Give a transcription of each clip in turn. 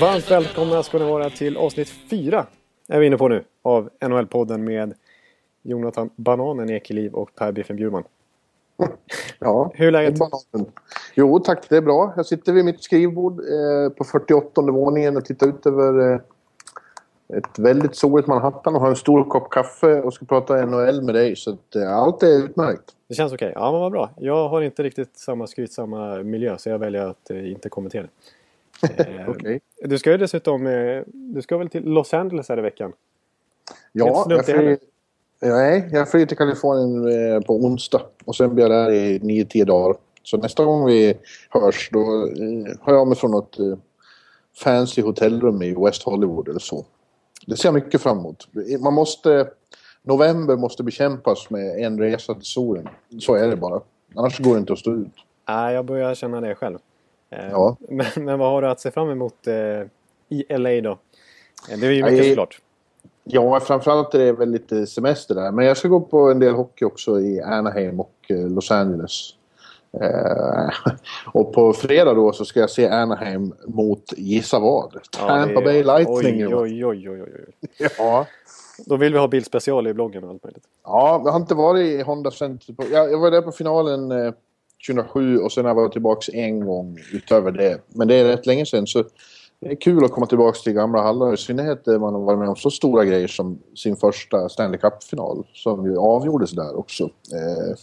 Varmt välkomna ska ni vara till avsnitt fyra är vi inne på nu av NHL-podden med Jonathan Bananen Ekeliv och Per Biffen Bjurman. Ja, Hur är läget? bananen. Jo tack, det är bra. Jag sitter vid mitt skrivbord eh, på 48 våningen och tittar ut över eh, ett väldigt soligt Manhattan och har en stor kopp kaffe och ska prata NHL med dig. Så att, eh, allt är utmärkt. Det känns okej. Ja, men vad bra. Jag har inte riktigt samma skrytsamma miljö så jag väljer att eh, inte kommentera. Eh, Okej. Du ska ju dessutom... Eh, du ska väl till Los Angeles här i veckan? Ja, jag nej, flyger till Kalifornien eh, på onsdag och sen blir jag där i 9-10 dagar. Så nästa gång vi hörs då eh, har jag mig från något fancy hotellrum i West Hollywood eller så. Det ser jag mycket fram emot. Man måste... November måste bekämpas med en resa till solen. Så är det bara. Annars går det inte att stå ut. Nej, jag börjar känna det själv. Eh, Ja. Men, men vad har du att se fram emot eh, i LA då? Eh, Det är ju mycket såklart. Ja, framförallt är det väl lite semester där. Men jag ska gå på en del hockey också i Anaheim och eh, Los Angeles. Eh, och på fredag då så ska jag se Anaheim mot, gissa vad? Ja, Tampa det är- Bay Lightning. Oj, oj, oj, oj, oj. Ja. Då vill vi ha bildspecial i bloggen och allt möjligt. ja, jag har inte varit i Honda Center. Jag, jag var där på finalen eh, 2007 och sen har jag varit tillbaka en gång utöver det. Men det är rätt länge sedan så det är kul att komma tillbaka till gamla hallar. I synnerhet när man har varit med om så stora grejer som sin första Stanley Cup-final. Som ju avgjordes där också. Eh,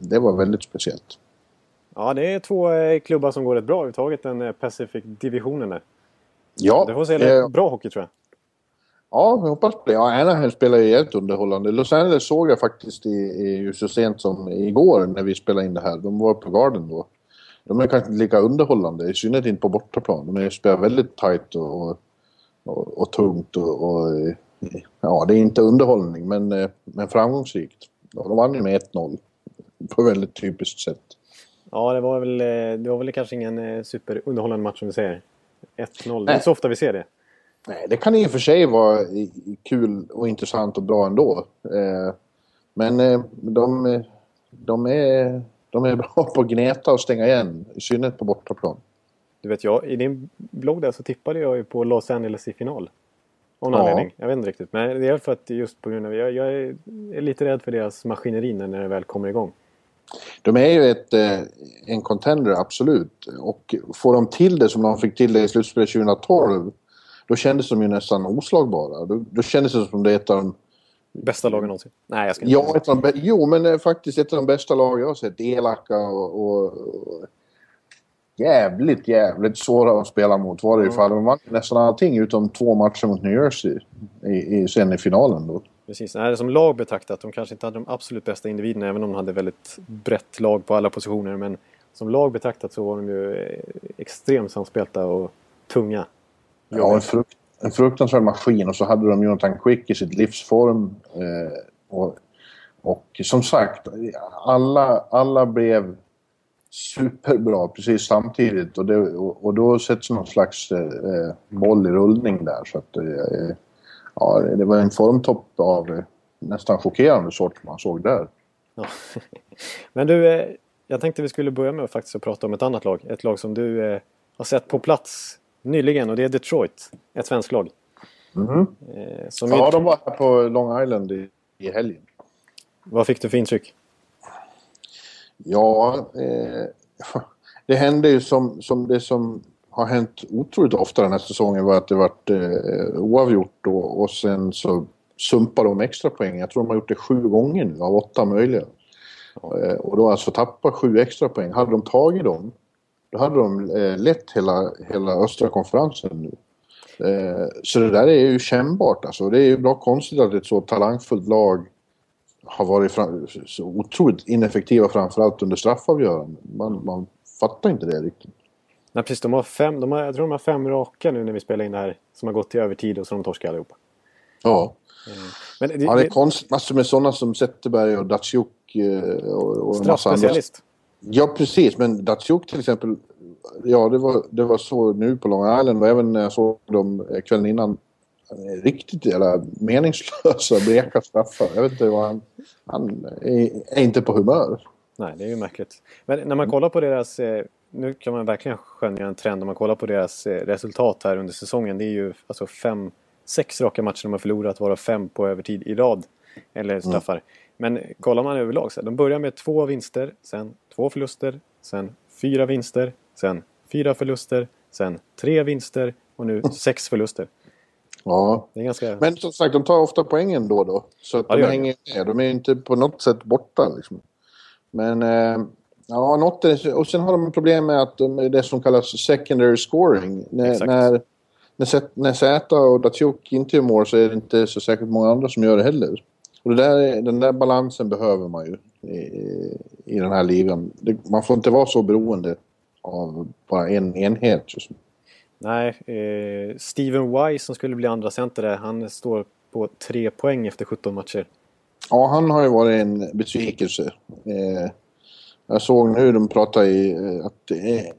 det. var väldigt speciellt. Ja, det är två eh, klubbar som går rätt bra överhuvudtaget, den eh, Pacific-divisionen där. Ja, Det får se eh, bra hockey tror jag. ja jag hoppas på det. Ja, Anaheim spelar ju jävligt underhållande. Los Angeles såg jag faktiskt i, i, så sent som igår när vi spelade in det här. De var på Garden då. De är kanske inte lika underhållande, i synnerhet inte på bortaplan. De spelar väldigt tight och, och, och, tungt och, och... eh, Ja, det är inte underhållning, men, men framgångsrikt. De vann ju med 1-0 på väldigt typiskt sätt. Ja, det var väl, eh, det var väl kanske ingen eh, superunderhållande match som vi säger. 1-0, det är inte så ofta vi ser det. Nej, det kan i och för sig vara kul och intressant och bra ändå. Eh, men de, de, är, de är bra på att gneta och stänga igen, i synnerhet på bortaplan. Du vet, jag, i din blogg där så tippade jag ju på Los Angeles i final. Av någon Ja. anledning. Jag vet inte riktigt. Men det är för att just på grund av... Jag, jag är är lite rädd för deras maskineri när det väl kommer igång. De är ju ett, eh, en contender, absolut. Och får de till det som de fick till det i slutspelet 2012, då kändes de ju nästan oslagbara. Då, då kändes det som det är ett av de Bästa lagen någonsin. Nej, jag ska inte. Ja, ett av de, jo, men eh, faktiskt ett av de bästa lag jag har sett. Elaka och, och, och jävligt, jävligt svåra att spela mot var det ju. För de vann nästan allting utom två matcher mot New Jersey i, i, sen i finalen då. Precis. Nej, som lag betraktat, de kanske inte hade de absolut bästa individerna även om de hade väldigt brett lag på alla positioner. Men som lag betraktat så var de ju eh, extremt samspelta och tunga. Ja, en, frukt, en fruktansvärd maskin och så hade de Jonathan Quick i sitt livsform. Eh, och, och som sagt, alla, alla blev superbra precis samtidigt och, det, och, och då sätts någon slags eh, eh boll i rullning där. Så att, eh, ja, det var en formtopp av eh, nästan chockerande sort man såg där. Ja. Men du, eh, jag tänkte vi skulle börja med att faktiskt att prata om ett annat lag. Ett lag som du eh, har sett på plats nyligen och det är Detroit. Ett svenskt lag. Eh, som Ja, ju- de var här på Long Island i, i helgen. Vad fick du för intryck? Ja, eh, det hände ju som, som det som har hänt otroligt ofta den här säsongen var att det varit eh, oavgjort och, och sen så sumpar de extra poäng. Jag tror de har gjort det sju gånger nu av åtta möjliga. Eh, och då alltså tappa sju extra poäng. Hade de tagit dem, då hade de eh, lett hela, hela östra konferensen nu. Eh, så det där är ju kännbart alltså. Det är ju bra konstigt att ett så talangfullt lag har varit fram, så otroligt ineffektiva framförallt under straffavgöranden. Man, man fattar inte det riktigt. Nej, precis. De har fem, de har, jag tror de har fem raka nu när vi spelar in det här. Som har gått till övertid och så de torskar allihopa. Ja. Men det, Ja, det är konstigt. Massor med sådana som Zetterberg och Datsjuk eh, och, och straffspecialist. Ja, precis. Men Datsjuk till exempel. Ja, det var, det var så nu på Long Island och även när jag såg dem eh, kvällen innan. eh, Riktigt jävla meningslösa bleka straffar. Jag vet inte vad han... Han är, är inte på humör. Nej, det är ju märkligt. Men när man kollar på deras... Nu kan man verkligen skönja en trend om man kollar på deras eh, resultat här under säsongen. Det är ju alltså fem, sex raka matcher de har förlorat, varav fem på övertid i rad. Eller straffar. Men kollar man överlag så här, de börjar med två vinster, sen två förluster, sen fyra vinster, sen fyra förluster, sen tre vinster och nu sex förluster. Ja. Det är ganska... Men som sagt, de tar ofta poängen då då. Så att Ja, de. hänger med. De är inte på något sätt borta. Liksom. Men eh, ja, något är, och sen har de problem med att de, det som kallas secondary scoring. När, när, när, Zäta och Datsjuk inte gör mål så är det inte så särskilt många andra som gör det heller. Och det där, är- den där balansen behöver man ju i, i den här ligan. Det, man får inte vara så beroende av bara en enhet. Just. Nej, eh, Steven Wise som skulle bli andra center där, han står på tre poäng efter 17 matcher. Ja, han har ju varit en besvikelse. Eh, jag såg nu de pratar i eh, att det, är,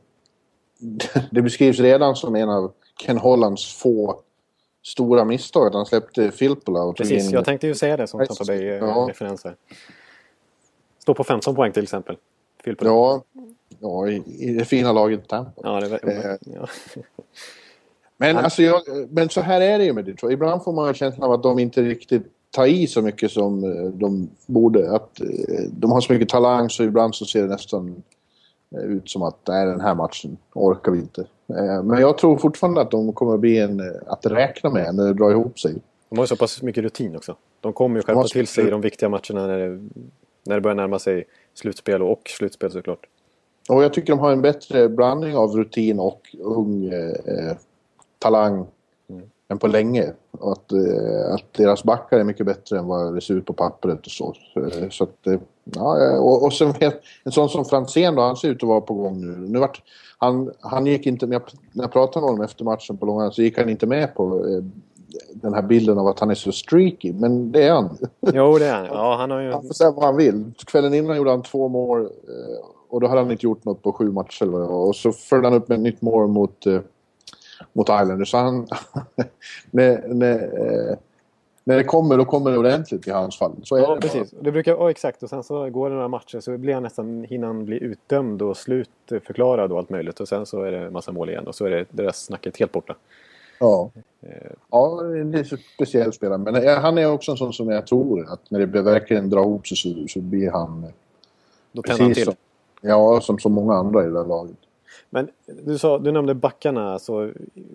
det beskrivs redan som en av Ken Hollands få stora misstag att han släppte Filppula och Precis, in... jag tänkte ju säga det som Tampa ja. Bay-referens här. Står på 15 poäng till exempel. Det. Ja, ja i, i det fina laget Tampa. Ja, det var, Eh, ja. Men, alltså jag, men så här är det ju med Detroit. Ibland får man känslan av att de inte riktigt tar i så mycket som eh, de borde. Att eh, de har så mycket talang så ibland så ser det nästan eh, ut som att nej, den här matchen orkar vi inte. Men jag tror fortfarande att de kommer att bli en att räkna med när det drar ihop sig. De har ju så pass mycket rutin också. De kommer ju skärpa till sig i de viktiga matcherna när det, när det börjar närma sig slutspel och, och slutspel såklart. Och jag tycker de har en bättre blandning av rutin och ung eh, talang än på länge. Och att, eh, att deras backar är mycket bättre än vad det ser ut på pappret och så. Eh, så att, eh, ja, och, och sen vet, en sån som Franzén då, han ser ut att vara på gång nu. nu vart, han, han gick inte, när jag, när jag pratade med honom efter matchen på Långan så gick han inte med på den här bilden av att han är så streaky. Men det är han. Jo, det är han. Ja, han har ju... Han får säga vad han vill. Kvällen innan gjorde han två mål och då hade han inte gjort något på sju matcher. Och så följde han upp med ett nytt mål mot, mot Islanders. Så han... när, när, eh, när det kommer, då kommer det ordentligt i hans fall. Så Ja, det precis. Det brukar, ja, exakt. Och sen så går det några matcher så blir han nästan, hinner han bli utdömd och slutförklarad och allt möjligt. Och sen så är det massa mål igen och så är det, det där snacket helt borta. Ja. Eh, ja, det är så speciell spelare. Men eh, han är också en sån som jag tror att när det verkligen drar ihop sig så, så blir han... Då tänder han till. som, ja, som så många andra i det där laget. Men du, sa, du nämnde backarna. Alltså,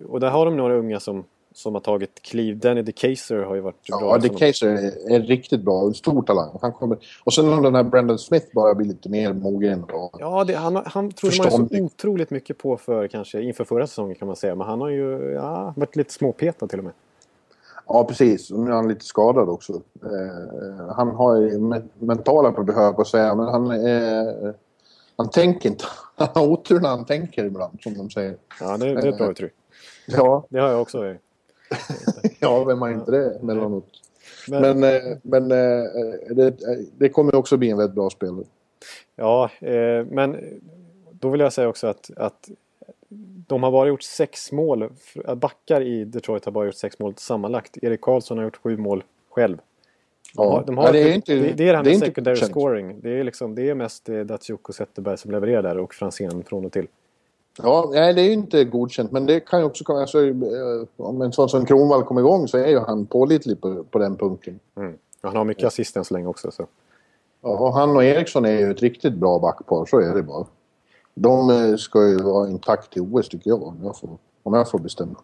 och där har de några unga som, som har tagit kliv. Danny DeCaser har ju varit bra. Ja, som- DeCaser är, är riktigt bra. En stor talang. Han kommer, och sen har den här Brandon Smith bara blivit lite mer mogen. Och, Ja, det, han, han trodde man så otroligt mycket på för kanske inför förra säsongen kan man säga. Men han har ju ja, varit lite småpetad till och med. ja, precis. Och nu är han lite skadad också. Eh, han har ju me- mentala problem, på att säga. Men han, är, han tänker inte. Han har otur när han tänker ibland, som de säger. Ja, det, det är ett bra uttryck. Ja, Det har jag också. ja vem har inte det emellanåt? Men, Men, eh, men eh, det, det kommer också bli en väldigt bra spelare. Ja, eh, men då vill jag säga också att, att de har bara gjort sex mål. Backar i Detroit har bara gjort sex mål sammanlagt. Erik Karlsson har gjort sju mål själv. De har, de har, Ja, det, är inte- det, det är det här med inte secondary godkänt. scoring. Det är, liksom, det är mest eh, Datsjuk och Zetterberg som levererar där och Franzén från och till. Ja, nej, det är ju inte godkänt, men det kan ju också komma... Alltså, eh, om en sån som Kronwall kommer igång så är ju han pålitlig på, på den punkten. Mm. Han har mycket assist än så länge också. Så. Ja, han och Eriksson är ju ett riktigt bra backpar, så är det bara. De eh, ska ju vara intakt till OS tycker jag, om jag får, om jag får bestämma.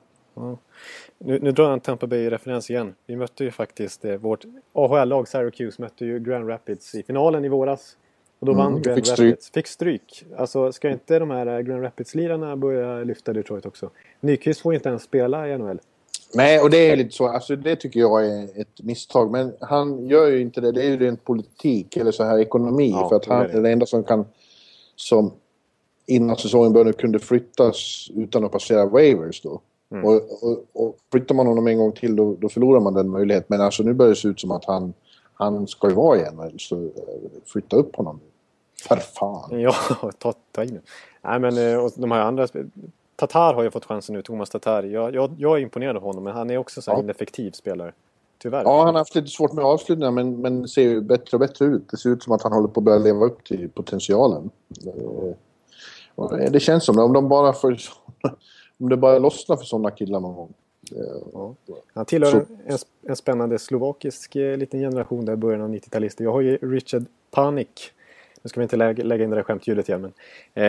Nu, nu drar jag en Tampa Bay-referens igen. Vi mötte ju faktiskt eh, vårt AHL-lag Syracuse mötte ju Grand Rapids i finalen i våras. Och då Mm, vann fick Grand stryk. Rapids. Fick stryk. Alltså ska inte de här eh, Grand Rapids-lirarna börja lyfta Detroit också? Nyqvist får inte ens spela i NHL. Nej, och det är lite så. Alltså, det tycker jag är ett misstag. Men han gör ju inte det. Det är ju rent politik eller så här ekonomi. Ja, för att det är han det. det enda som kan... Som innan säsongen började kunde flyttas utan att passera waivers då. Mm. Och, och, och flyttar man honom en gång till då, då förlorar man den möjligheten. Men alltså nu börjar det se ut som att han, han ska ju vara igen. Så eh, flytta upp honom. För fan. Ja, ta, ta in nu. Nej men eh, och de här andra... Tatar har ju fått chansen nu, Thomas Tatar. Jag, jag, jag är imponerad av honom men han är också så här Ja. ineffektiv spelare. Tyvärr. Ja, han har haft lite svårt med avslutningar men, men ser ju bättre och bättre ut. Det ser ut som att han håller på att börja leva upp till potentialen. Eh, och det- Det känns som det. Om de bara får... Om det bara lossnar för sådana killar någon gång. Eh, Han tillhör Så- en, en, spännande slovakisk eh, liten generation där i början av 90-talister. Jag har ju Richard Panik. Nu ska vi inte lägga, lägga in det där skämtljudet igen. Men,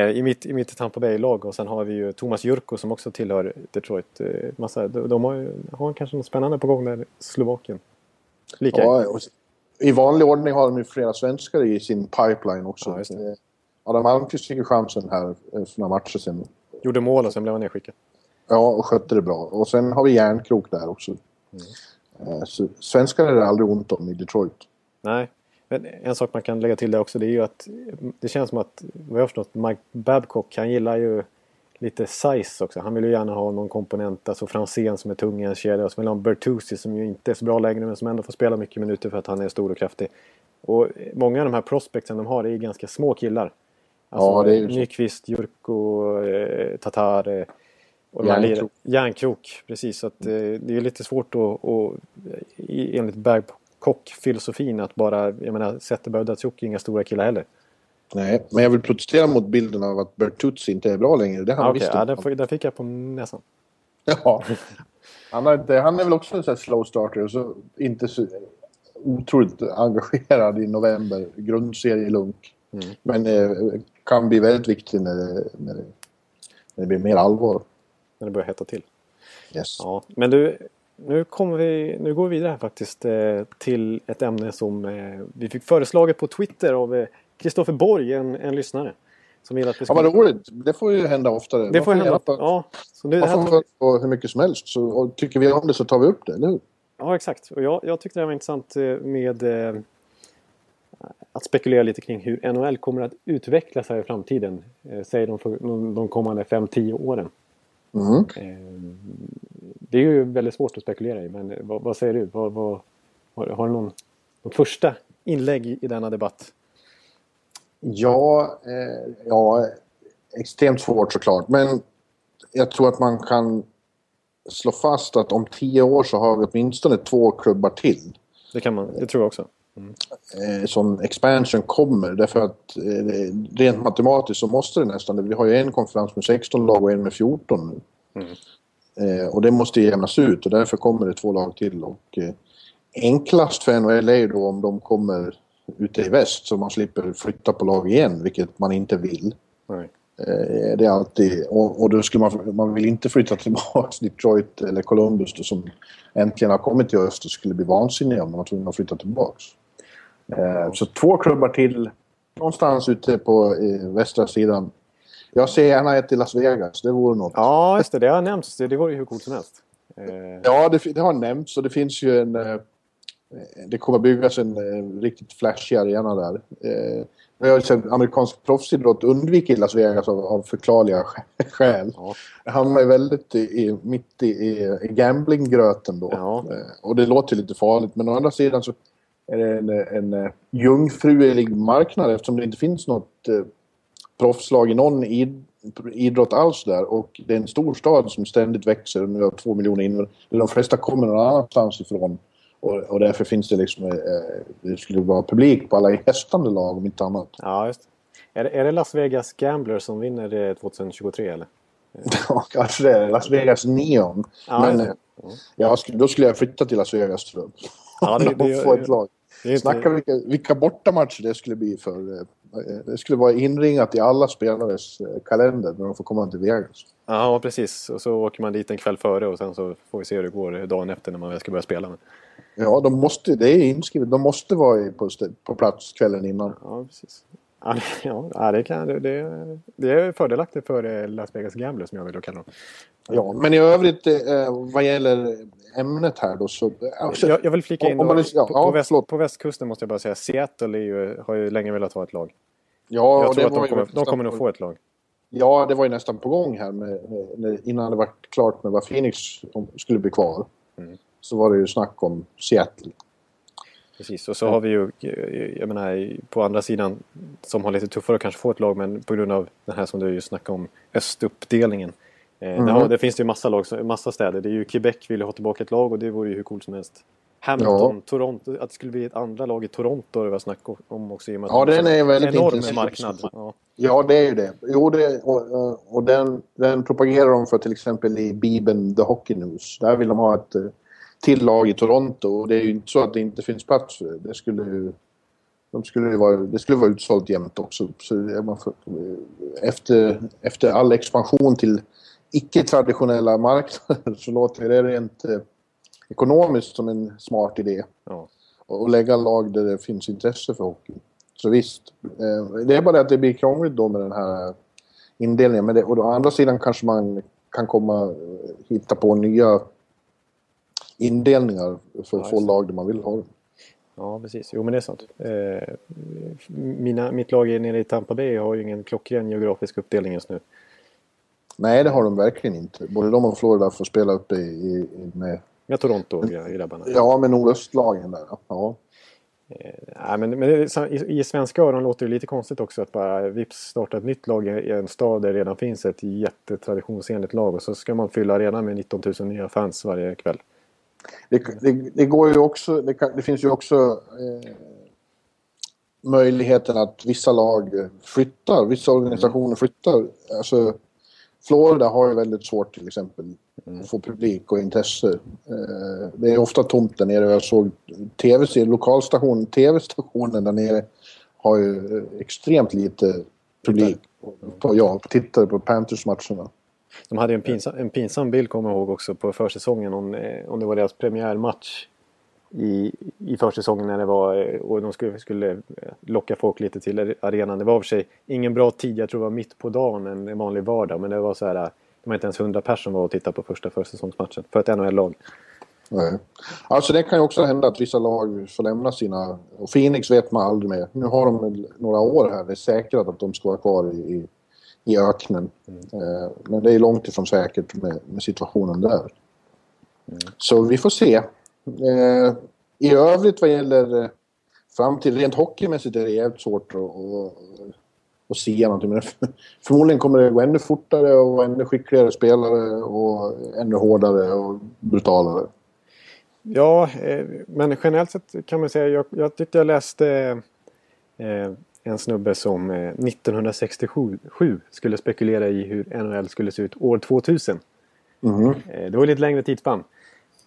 eh, I mitt, i mitt Tampa Bay-lag och sen har vi ju Thomas Jurko som också tillhör Detroit. Eh, massa, de, de har, har kanske något spännande på gång där, Slovakien. Lika. Ja, I vanlig ordning har de ju flera svenskar i sin pipeline också. Ja. Eh, Adam Almqvist fick ju chansen här eh, för några matcher sedan. Gjorde mål och sen blev han nedskickad. Ja, och skötte det bra. Och sen har vi Järnkrok där också. Eh, Så svenskar är det aldrig ont om i Detroit. Nej, men en sak man kan lägga till där också det är ju att det känns som att, vad jag har förstått, Mike Babcock han gillar ju lite size också. Han vill ju gärna ha någon komponent, alltså Franzén som är tung i en kedja och så vill han ha Bertuzzi som ju inte är så bra längre men som ändå får spela mycket minuter för att han är stor och kraftig. Och många av de här prospectsen de har är ganska små killar. Alltså Ja, det är. Nyqvist, Jurko, eh, Tatar eh, och Järnkrok. Järnkrok, precis. Så att, eh, det är lite svårt att, i- enligt Babcock-filosofin att bara, jag menar, Zetterberg och Datsjuk är inga stora killar heller. Nej, men jag vill protestera mot bilden av att Bertuzzi inte är bra längre. Det har Ah, han Okej, visst ja, får- där fick jag på näsan. Ja. Han, har inte, han är väl också en sån här slow starter och så inte så otroligt engagerad i november. Grundserielunk. Mm. Men eh, kan bli väldigt viktig när det, när, det, när det blir mer allvar. När det börjar hetta till. Yes. Ja, men du, nu, kommer vi, nu går vi vidare här faktiskt eh, till ett ämne som eh, vi fick föreslaget på Twitter av eh, Kristoffer Borg, en, en lyssnare. Som vill att vi Ja, vad roligt. Det får ju hända oftare. Det får hända. Ja, så nu, det Man får tar få hur mycket som helst. Så, och tycker vi om det så tar vi upp det, eller hur? ja, exakt. Och jag, jag tyckte det var intressant eh, med eh, att spekulera lite kring hur NHL kommer att utvecklas här i framtiden. Eh, säg de, för, de, de kommande 5-10 åren. Mm. Eh, det är ju väldigt svårt att spekulera i, men vad, vad säger du? Vad, vad, har, har du någon, någon första inlägg i, i denna debatt? Ja, eh, ja, extremt svårt såklart. Men jag tror att man kan slå fast att om tio år så har vi åtminstone två klubbar till. Det kan man, det tror jag också. Eh, som expansion kommer. Därför att eh, rent matematiskt så måste det nästan. Vi har ju en konferens med 16 lag och en med 14 nu. Eh, och det måste jämnas ut och därför kommer det två lag till. Och, enklast för NHL är ju då om de kommer ute i väst så man slipper flytta på lag igen, vilket man inte vill. Nej. Det är alltid, och, och då skulle man, man vill inte flytta tillbaka till Detroit eller Columbus då, som äntligen har kommit till öst och skulle bli vansinniga om de var tvungna att flytta tillbaka. Eh, så två klubbar till någonstans ute på västra sidan. Jag ser gärna ett i Las Vegas, det vore något. Ja, just det. Det har nämnts. Det, det vore ju hur coolt som helst. Eh, Ja, det, det har nämnts och det finns ju en... Eh, det kommer byggas en riktigt flashig arena där. Jag har sett amerikansk proffsidrott undviker Las Vegas av, av förklarliga skä- skäl. ja. Hamnar ju väldigt i, mitt i, i, gamblinggröten då. Ja. Och det låter lite farligt men å andra sidan så är en, en, eh, jungfrulig marknad eftersom det inte finns något eh, proffslag i någon id, idrott alls där och det är en stor stad som ständigt växer nu har två miljoner invånare. De flesta kommer någon annanstans ifrån och, och därför finns det liksom, eh, det skulle vara publik på alla gästande lag om inte annat. ja, just. Är, det. är det Las Vegas Gamblers som vinner det 2023 eller? Ja, kanske det. är Las Vegas Neon. Ja, Men eh, skulle, då skulle jag flytta till Las Vegas tror jag. Ja, det- det-. Det inte- Snacka vilka, vilka bortamatcher det skulle bli för. eh, Det skulle vara inringat i alla spelares eh, kalender när de får komma till Vegas. Ja, precis. Och så åker man dit en kväll före och sen så får vi se hur det går dagen efter när man väl ska börja spela. Men, Ja, de måste, det är inskrivet. De måste vara på, på plats kvällen innan. ja, precis. Ja, det- ja, ja, det, kan, det, det, är fördelaktigt för eh, Las Vegas Gamblers som jag vill kalla dem. Ja, men i övrigt eh, vad gäller ämnet här då så... Alltså, Jag, jag vill flika in man ja, på, på, väst, på västkusten måste jag bara säga Seattle är ju, har ju länge velat ha ett lag. ja, Jag tror att de kommer, de kommer nog få ett lag. Ja, det var ju nästan på gång här med, med, innan det var klart med vad Phoenix skulle bli kvar. Mm. Så var det ju snack om Seattle. Precis, och så har vi ju, jag menar, på andra sidan som har lite tuffare att kanske få ett lag, men på grund av den här som du just snackade om, östuppdelningen. Eh, mm. Där, det finns det ju massa, lag, massa städer. Det är ju Quebec vill ju ha tillbaka ett lag och det vore ju hur coolt som helst. Hamilton, ja. Toronto, att det skulle bli ett andra lag i Toronto det var snack om också. I och med ja, den är väldigt enorm intensiv. marknad. Ja. ja, det är ju det. Jo, det, och, och den, den propagerar de för till exempel i Bibeln The Hockey News. Där vill de ha ett eh, till lag i Toronto och det är ju inte så att det inte finns plats för det. Det skulle ju, de skulle vara, det skulle vara utsålt jämt också. Så efter, efter all expansion till icke-traditionella marknader så låter det rent eh, ekonomiskt som en smart idé. Ja. Och lägga lag där det finns intresse för hockey. Så visst, eh, det är bara det att det blir krångligt då med den här indelningen. Men det, och å andra sidan kanske man kan komma eh, hitta på nya indelningar för att ja, få lag där man vill ha dem. Ja, precis. Jo, men det är sant. Eh, mina, mitt lag nere i Tampa Bay har ju ingen klockren geografisk uppdelning just nu. Nej, det har de verkligen inte. Både de och Florida får spela uppe i, i, med... Med Toronto-grabbarna. Ja, med nordöstlagen där. Ja. Eh, men, men i, i svenska öron låter det lite konstigt också att bara vips starta ett nytt lag i en stad där det redan finns ett jättetraditionsenligt lag och så ska man fylla arenan med 19 000 nya fans varje kväll. Det, det, det går ju också, det, kan, det finns ju också eh, möjligheten att vissa lag flyttar, vissa organisationer flyttar. Alltså, Florida har ju väldigt svårt till exempel att få publik och intresse. Eh, det är ofta tomt där nere. Jag såg tv lokalstation, tv-stationen där nere har ju extremt lite publik. På, ja, tittare på Panthers-matcherna. De hade en pinsam, en pinsam bild, kommer jag ihåg också, på försäsongen om, eh, om det var deras premiärmatch i, i försäsongen när det var eh, och de skulle, skulle locka folk lite till arenan. Det var för sig ingen bra tid, jag tror det var mitt på dagen en vanlig vardag, men det var så här det var inte ens 100 personer var och tittade på första försäsongsmatchen för ett NHL-lag. Nej. Alltså det kan ju också hända att vissa lag får lämna sina... Och Phoenix vet man aldrig med. Nu har de några år här. Det är säkrat att de ska vara kvar i, i öknen. Mm. Men det är långt ifrån säkert med, med situationen där. Mm. Så vi får se. Eh, I övrigt vad gäller eh, framtid, rent hockeymässigt är det jävligt svårt att, att, att se någonting. Men förmodligen kommer det gå ännu fortare och ännu skickligare spelare och ännu hårdare och brutalare. Ja, men generellt sett kan man säga, jag, jag tyckte jag läste eh, en snubbe som 1967 eh, skulle spekulera i hur NHL skulle se ut år 2000. Mm. Det var lite längre tidsspann.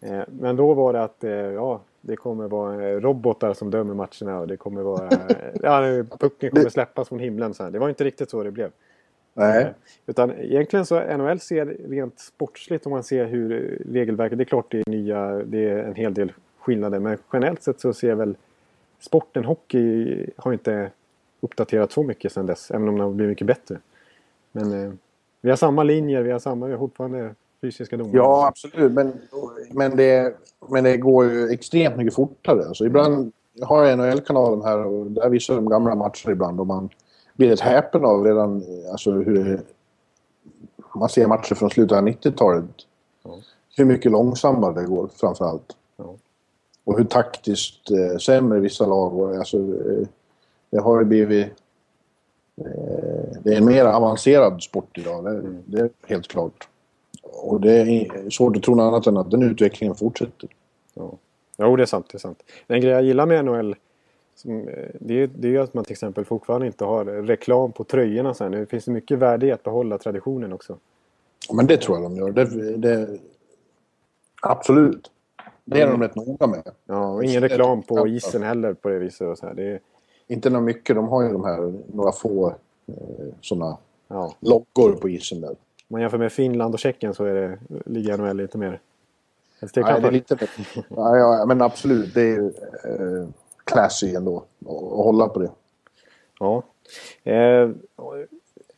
Eh, men då var det att ja, det kommer vara robotar som dömer matcherna och det kommer vara... ja, pucken kommer släppas från himlen. Så här. Det var inte riktigt så det blev. Nej. Utan egentligen så NHL ser rent sportsligt om man ser hur regelverket... Det är klart det är nya, det är en hel del skillnader men generellt sett så ser väl sporten hockey har inte uppdaterat så mycket sedan dess. Även om den har blivit mycket bättre. Men eh, vi har samma linjer, vi har samma, vi har fortfarande fysiska domar. Ja, absolut. Men, men, det, men det går ju extremt mycket fortare. Alltså, ibland har jag NHL-kanalen här och där visar de gamla matcher ibland och man blir ett häpen av redan alltså, hur det, man ser matcher från slutet av 90-talet. Ja. Hur mycket långsammare det går framför allt. Ja. Och hur taktiskt eh, sämre vissa lag alltså, eh, det har ju blivit... Eh, det är en mer avancerad sport idag, det, det, är helt klart. Och det är svårt att tro något annat än att den utvecklingen fortsätter. Ja. Jo, det är sant. Det är sant. En grej jag gillar med NHL som, eh, det, är, det är att man till exempel fortfarande inte har reklam på tröjorna. Sen. Det finns mycket värde i att behålla traditionen också. Men det tror jag de gör. Det, det, absolut. Det är de rätt noga med. Ja, och ingen reklam på isen heller på det viset. Och så här. Det inte något mycket. De har ju de här några få eh, sådana ja. loggor på isen där. Om man jämför med Finland och Tjeckien så är det, ligger NHL lite mer... Nej, det är lite... ja, ja, men absolut. Det är eh, classy ändå att hålla på det. Ja. Eh,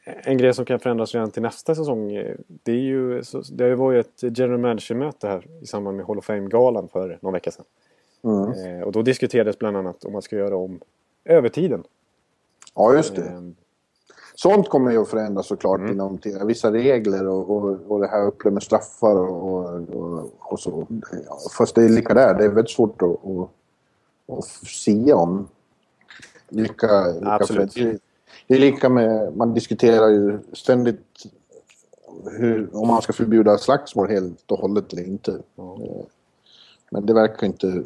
en grej som kan förändras redan till nästa säsong. Eh, det, är ju, det var ju ett general manager-möte här i samband med Hall of Fame-galan för någon vecka sedan. Mm. Eh, och då diskuterades bland annat om man ska göra om övertiden. Ja, just det. Ehm, sånt kommer ju att förändras såklart mm. inom vissa regler och, och, och det här upplevt med straffar och, och, och, så. Fast det är lika där, det är väldigt svårt att, att, att sia om. Lika, lika Absolut. Det, det är lika med, man diskuterar ju ständigt hur, om man ska förbjuda slagsmål helt och hållet eller inte. Mm. Men det verkar inte...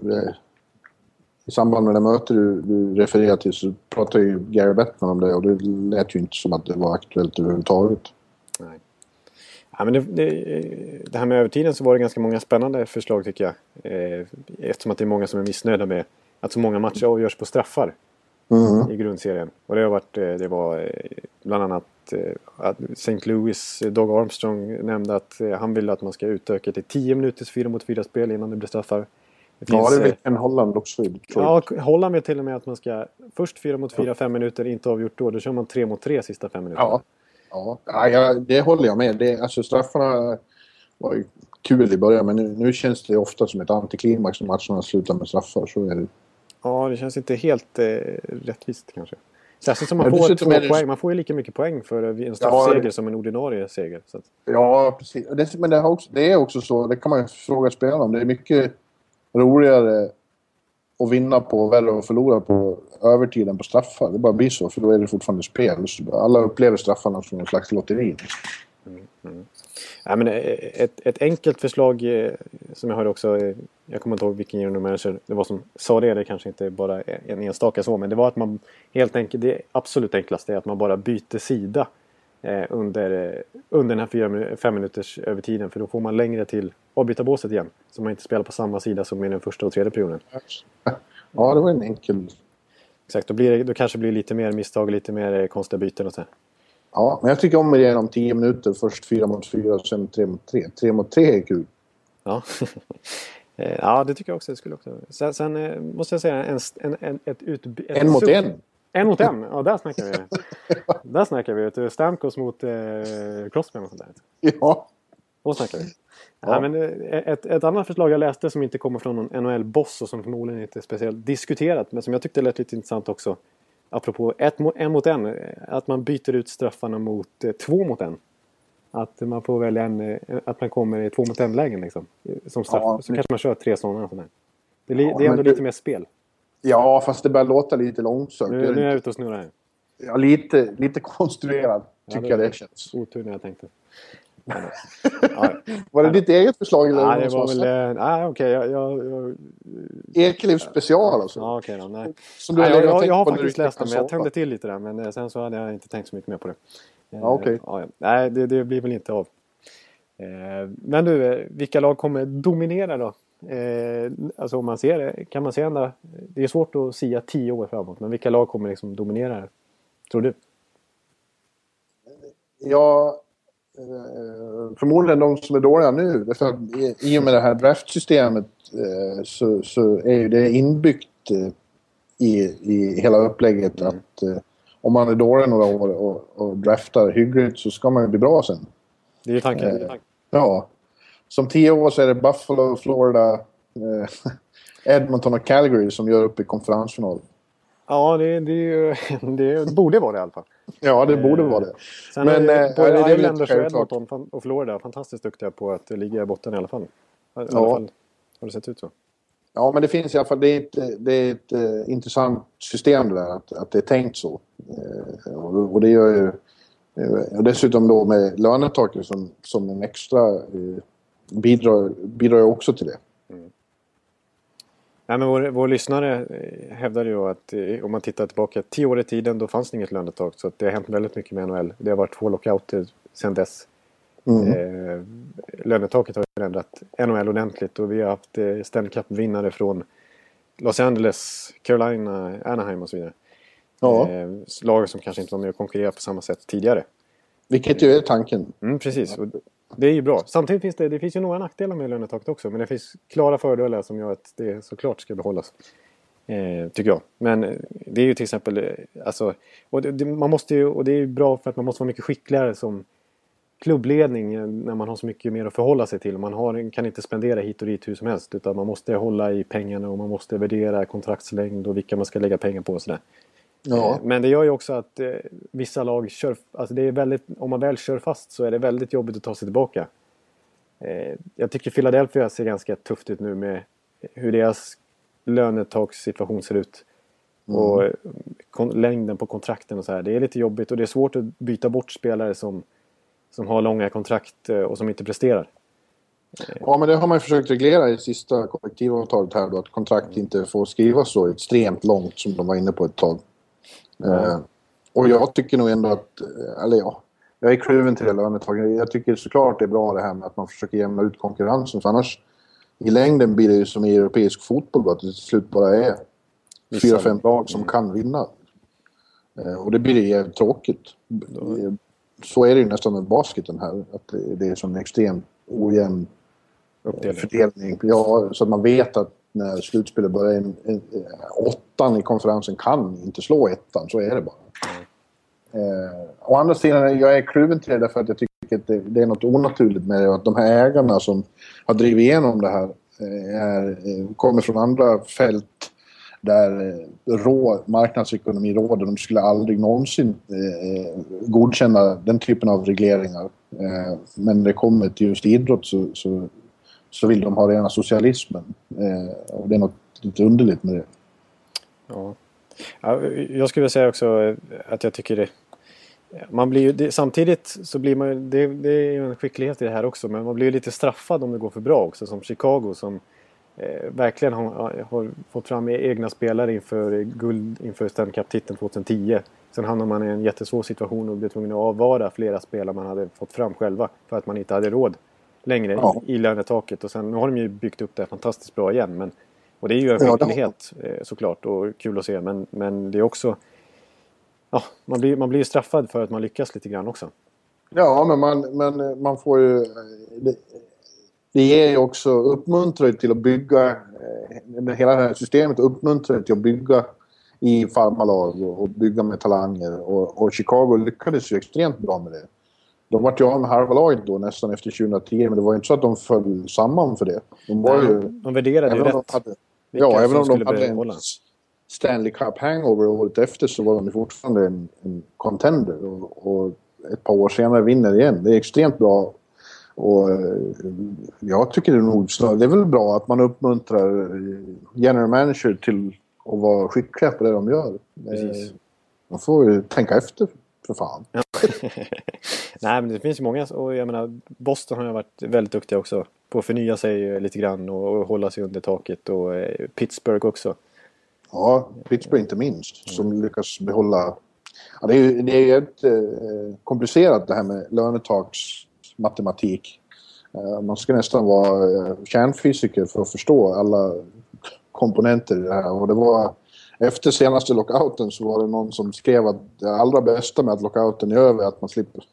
Eh, I samband med det möte du, du refererar till så pratade ju Gary Bettman om det och det lät ju inte som att det var aktuellt överhuvudtaget. Nej. Ja, men det, det, det här med övertiden så var det ganska många spännande förslag tycker jag. Eh, eftersom att det är många som är missnöjda med att så många matcher avgörs på straffar mm. i grundserien. Och det har varit, eh, det var bland annat att St. Louis, Doug Armstrong nämnde att han vill att man ska utöka till 10 minuters 4 mot 4 spel innan det blir straffar. Det finns, ja, det vill en Holland också. Ja, Holland vill till och med att man ska först 4 mot 4, 5 minuter, inte avgjort då. Då kör man 3 mot 3 sista 5 minuter. Ja, ja. ja det håller jag med. Det, alltså straffarna var ju kul i början men nu, nu känns det ofta som ett antiklimax när matcherna slutar med straffar. Så är det. Ja, det känns inte helt eh, rättvist kanske. Särskilt som man får två poäng. Man får ju lika mycket poäng för en straffseger ja, som en ordinarie seger. Så att... Ja, precis. Det, men det, också, det, är också så, det kan man fråga spelarna om. Det är mycket roligare att vinna på och värre att förlora på övertiden på straffar. Det bara blir så, för då är det fortfarande spel. Alla upplever straffarna som en slags lotteri. Liksom. Mm, mm. Ja, men eh, ett, ett enkelt förslag eh, som jag hörde också, eh, jag kommer inte ihåg vilken general manager det var som sa det, det kanske inte bara en enstaka så, men det var att man helt enkelt, det absolut enklaste är att man bara byter sida under, under den här fyra, fem minuters övertiden för då får man längre till avbytarbåset igen. Så man inte spelar på samma sida som i den första och tredje perioden. Ja, det var en enkel... Exakt, då, blir det, då kanske det blir lite mer misstag och lite mer konstiga byten och så. Ja, men jag tycker om idén om 10 minuter. Först 4 mot 4 och sen 3 mot 3. 3 mot 3 är kul. Ja. Eh, ja, det tycker jag också. Det skulle också. Sen, sen eh, måste jag säga en, en, en, ett utby... En mot en? En mot en, ja där snackar vi. där snackar vi. Stamkos mot eh, Crossman och sånt där. Ja. Då snackar vi. Ja. ja. men eh, ett, ett annat förslag jag läste som inte kommer från någon NHL-boss och som förmodligen inte är speciellt diskuterat men som jag tyckte lät lite intressant också apropå ett, en mot en, att man byter ut straffarna mot eh, två mot en. Att man får välja en, eh, att man kommer i två mot en lägen liksom. Som straff. Ja, så kanske man kör tre sådana. Sådär. Det, ja, det är ändå lite mer spel. Ja, fast det börjar låta lite långsamt. Nu, nu är jag ute och snurrar här. Ja, lite, lite konstruerat tycker ja, det, jag det känns. Otur när jag tänkte. ja. Var det ditt eget förslag? Eller nej, det var väl... Nej, okej. Okay, jag, jag, jag... Special alltså? Ja, okej okay, då. Nej. Som du nej, jag, jag, jag har faktiskt läst den, men jag tände till lite där. Men eh, sen så hade jag inte tänkt så mycket mer på det. Ja, okej. Okay. Ja, nej, det, det, blir väl inte av. Eh, men du, eh, vilka lag kommer dominera då? Alltså om man ser det, kan man se ända... Det är svårt att sia tio år framåt, men vilka lag kommer liksom dominera? Tror du? Ja, Eh, förmodligen de som är dåliga nu. Därför I och med det här draftsystemet eh, så, så är ju det inbyggt eh, i, i hela upplägget att om man är dålig några år och, och draftar hyggligt så ska man ju bli bra sen. Det är ju tanken. Eh, ja. Som tio år så är det Buffalo, Florida, eh, Edmonton och Calgary som gör upp i konferensfinal. Ja, det, det, det, borde vara det i alla fall. Ja, det borde vara det. Sen Men, är, eh, både äh, Islanders och Edmonton och Florida fantastiskt duktiga på att ligga i botten i alla fall. I alla ja. fall har det sett ut så. Ja, men det finns i alla fall, det är ett, det är ett uh, intressant system det där, att, att det är tänkt så. Uh, och, och, det gör ju... Uh, och dessutom då med lönetaket som, som en extra bidrar, bidrar också till det. Nej, men vår, vår lyssnare eh, hävdar ju att eh, om man tittar tillbaka tio år i tiden då fanns det inget lönetak. Så det har hänt väldigt mycket med NHL. Det har varit två lockouter sedan dess. Mm. Eh, lönetaket har förändrat NHL ordentligt och vi har haft eh, Stanley Cup-vinnare från Los Angeles, Carolina, Anaheim och så vidare. Ja. Eh, lag som kanske inte var med och konkurrerade på samma sätt tidigare. Vilket ju är tanken. Mm, precis. Och det är ju bra. Samtidigt finns det, det finns ju några nackdelar med lönetaket också. Men det finns klara fördelar som gör att det såklart ska behållas. Eh, tycker jag. Men eh, det är ju till exempel... Eh, alltså, och det, man måste ju, och det är ju bra för att man måste vara mycket skickligare som klubbledning eh, när man har så mycket mer att förhålla sig till. Man har, kan inte spendera hit och dit hur som helst. Utan man måste hålla i pengarna och man måste värdera kontraktslängd och vilka man ska lägga pengar på och sådär. Ja. Eh, men det gör ju också att eh, vissa lag kör... Alltså det är väldigt, om man väl kör fast så är det väldigt jobbigt att ta sig tillbaka. Eh, jag tycker Philadelphia ser ganska tufft ut nu med hur deras lönetakssituation ser ut. Mm. Och längden på kontrakten och så här. Det är lite jobbigt och det är svårt att byta bort spelare som, som har långa kontrakt och som inte presterar. Ja, men det har man ju försökt reglera i sista kollektivavtalet här då, att kontrakt inte får skrivas så extremt långt som de var inne på ett tag. Mm. Och jag tycker nog ändå att, eh, eller ja, jag är kluven till det lönetaget. Jag tycker såklart det är bra det här med att man försöker jämna ut konkurrensen. För annars i längden blir det ju som i europeisk fotboll att det till slut bara är fyra, fem lag som kan vinna. Eh, och det blir ju jävligt tråkigt. Så är det ju nästan med basketen här. Att det är som en extremt ojämn Uppdelning. fördelning. Ja, så att man vet att när slutspelet börjar, en, en, eh, åttan i konferensen kan inte slå ettan. Så är det bara. Eh, å andra sidan, jag är kluven till det därför att jag tycker att det, det är något onaturligt med det. Att de här ägarna som har drivit igenom det här eh, är, eh, kommer från andra fält där eh, rå, marknadsekonomi råder. De skulle aldrig någonsin eh, godkänna den typen av regleringar. Eh, men när det kommer till just idrott så, så, så vill de ha rena socialismen. Eh, och det är något lite underligt med det. Ja. ja jag skulle vilja säga också eh, att jag tycker det man blir ju, det, samtidigt så blir man det, det är ju en skicklighet i det här också men man blir ju lite straffad om det går för bra också som Chicago som eh, verkligen har, har, fått fram egna spelare inför guld inför Stanley Cup-titeln 2010. Sen hamnar man i en jättesvår situation och blir tvungen att avvara flera spelare man hade fått fram själva för att man inte hade råd längre ja. i, lönetaket. Och sen nu har de ju byggt upp det fantastiskt bra igen. Men, och det är ju en skicklighet ja, eh, såklart och kul att se. Men, men det är också... Ja, man blir, man blir straffad för att man lyckas lite grann också. Ja, men man, men man får ju... Det, det ger ju också uppmuntrar till att bygga... Eh, hela det här systemet uppmuntrar till att bygga i farmarlag och, och bygga med talanger. Och, och, Chicago lyckades ju extremt bra med det. De var ju av med halva laget då nästan efter 2010 men det var ju inte så att de föll samman för det. De var ju... De värderade ju rätt. Hade, ja, även om de hade en Stanley Cup hangover året efter så var de fortfarande en, en contender. Och, och ett par år senare vinner igen. Det är extremt bra och eh, jag tycker det är nog det är väl bra att man uppmuntrar general manager till att vara skickliga på det de gör. Precis. Man får ju tänka efter för fan. Nej men det finns ju många och jag menar Boston har ju varit väldigt duktiga också på att förnya sig lite grann och, hålla sig under taket och eh, Pittsburgh också. Ja, Pittsburgh inte minst som lyckas behålla Ja, det är ju det är ett, eh, komplicerat det här med lönetaks matematik. Eh, man ska nästan vara eh, kärnfysiker för att förstå alla komponenter i det här. Och det var, efter senaste lockouten så var det någon som skrev att det allra bästa med att lockouten är över är att man slipper,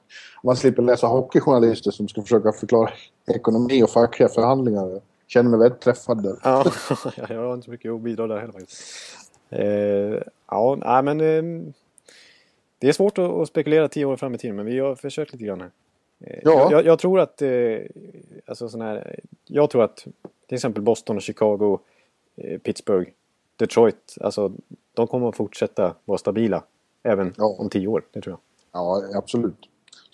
man slipper läsa hockeyjournalister som ska försöka förklara ekonomi och fackliga förhandlingar. Jag känner mig väldigt träffad där. Ja, jag har inte så mycket att bidra där heller faktiskt. Eh, ja, nej men... Eh, det är svårt att spekulera tio år fram i tiden men vi har försökt lite grann här. Eh, ja. Jag, jag, tror att, eh, alltså sån här, jag tror att till exempel Boston och Chicago, eh, Pittsburgh, Detroit, alltså de kommer att fortsätta vara stabila även ja. om tio år, det tror jag. Ja, absolut.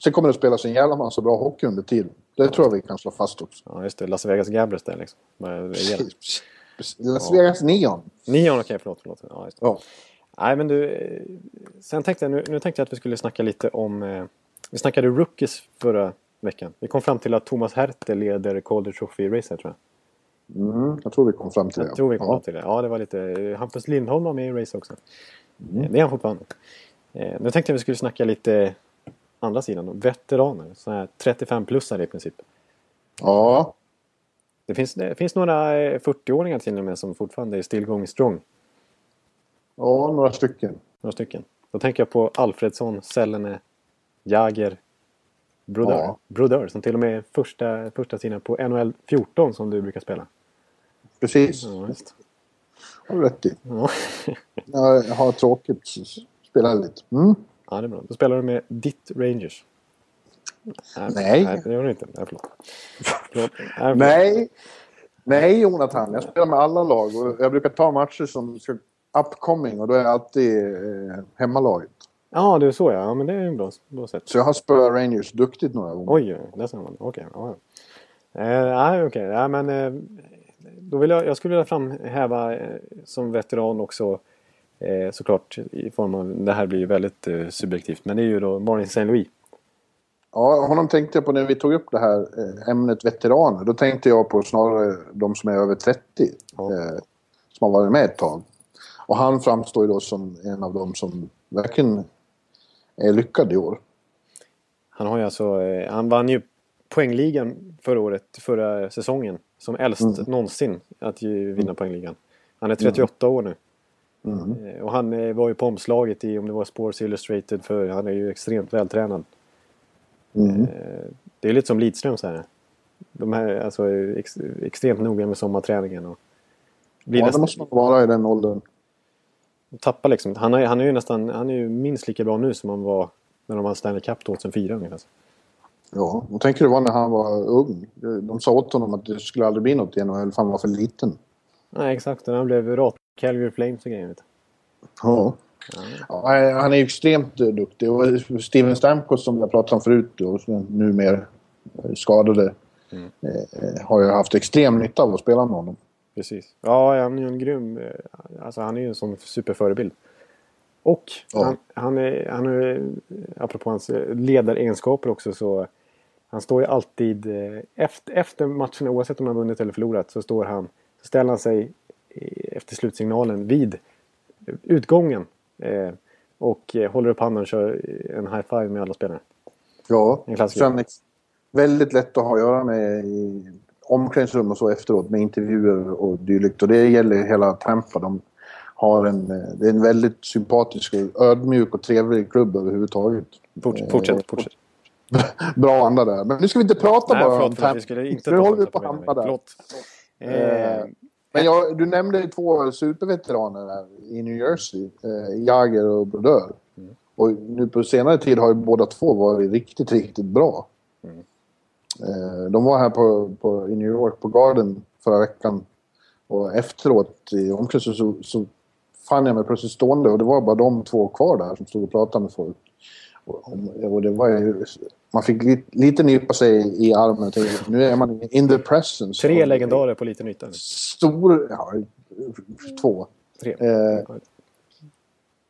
Sen kommer det spelas en jävla massa bra hockey under tiden. Det tror jag vi kan slå fast också. Ja, just det. Las Vegas Gamblers där liksom. Las Vegas Neon. Neon, okej, okay, förlåt. förlåt. Ja, just det. Ja. Nej, men du. Sen tänkte jag, nu, nu tänkte jag att vi skulle snacka lite om vi snackade rookies förra veckan. Vi kom fram till att Thomas Hertel leder Calder Trophy-racet tror jag. Mm, jag tror vi kom fram till det. Jag tror vi kom ja. till det. Ja, det var lite... Hampus Lindholm var med i race också. Mm. Det är han fortfarande. Eh, nu tänkte jag vi skulle snacka lite andra sidan. Veteraner. Så här 35-plussare i princip. Ja. Det finns, det finns några 40-åringar till och med som fortfarande är still going strong. Ja, några stycken. Några stycken. Då tänker jag på Alfredsson, Sellene, Jager, Brodeur. Ja. Brodeur som till och med är första, första sidan på NHL 14 som du brukar spela. Precis. Ja, just. har du rätt i. Ja. jag har tråkigt. Spelar lite. Mm. Ja, det är bra. Då spelar du med ditt Rangers. Nej. Nej, nej det gör du inte. Nej, förlåt. förlåt. Nej, Nej, Jonathan. Jag spelar med alla lag och jag brukar ta matcher som ska upcoming och då är jag alltid eh, hemmalaget. Ja, det är så ja. ja men det är ju bra, bra sätt. Så jag har spöat Rangers duktigt några gånger. Oj, där ser man. Okej. ja, ja. Eh, nej, okej. Ja, men eh, då vill jag, jag skulle vilja framhäva eh, som veteran också eh, såklart i form av, det här blir ju väldigt eh, subjektivt, men det är ju då Martin St. Louis. Ja, honom tänkte jag på när vi tog upp det här eh, ämnet veteraner. Då tänkte jag på snarare de som är över 30. Ja. Eh, som har varit med ett tag. Och han framstår ju då som en av dem som verkligen lyckad i år. Han har ju alltså, eh, han vann ju poängligan förra året, förra säsongen. Som äldst Mm. någonsin att ju vinna poängligan. Han är 38 år nu. Mm. Eh, Och han eh, var ju på omslaget i, om det var Sports Illustrated, för han är ju extremt vältränad. Mm. Det är lite som Lidström så här. De här alltså, är ex, extremt noga med sommarträningen. Och blir Ja, det nästan, måste man vara i den åldern. Tappar liksom. Han är, han är ju nästan, han är ju minst lika bra nu som han var när de vann Stanley Cup 2004 ungefär. Ja, och tänker du var när han var ung. De sa åt honom att det skulle aldrig bli något i NHL för han var för liten. Nej exakt, han blev rat Calgary Flames och grejer. Ja. Ja, han är extremt eh, duktig. Och Steven Stamkos som jag pratade om förut och som numera eh, skadade Mm. eh, har ju haft extrem nytta av att spela med honom. Precis. Ja, han är ju en grym... eh, Alltså han är ju en sån superförebild. Och Ja. han, han, är, han är... Apropå hans eh, ledaregenskaper också så... Han står ju alltid... eh, Efter, efter matcherna, oavsett om han vunnit eller förlorat, så står han... Så ställer han sig efter slutsignalen vid utgången. Och håller upp handen och kör en high five med alla spelare. Ja, En klassiker. väldigt lätt att ha att göra med i omklädningsrum och så efteråt med intervjuer och dylikt. Och det gäller hela Tampa. De har en, eh, det är en väldigt sympatisk, och ödmjuk och trevlig klubb överhuvudtaget. Fortsätt, fortsätt. fortsätt. Bra anda där. Men nu ska vi inte prata Nej, bara om förlåt, förlåt. Tampa. Vi skulle inte Nu håller vi på att hamna där. Förlåt. Eh, Eh, Men jag, du nämnde två superveteraner här i New Jersey. Eh, och Brodeur. Mm. Och nu på senare tid har ju båda två varit riktigt, riktigt bra. Eh, de var här på, på, i New York på Garden förra veckan. Och efteråt i omklädningsrummet så, så fann jag mig plötsligt stående och det var bara de två kvar där som stod och pratade med folk. Och, och det var ju, man fick li, lite nypa sig i armen tänkte, nu är man in the presence. Tre av- legendarer på liten yta. Stor... Ja, två. Tre. Eh,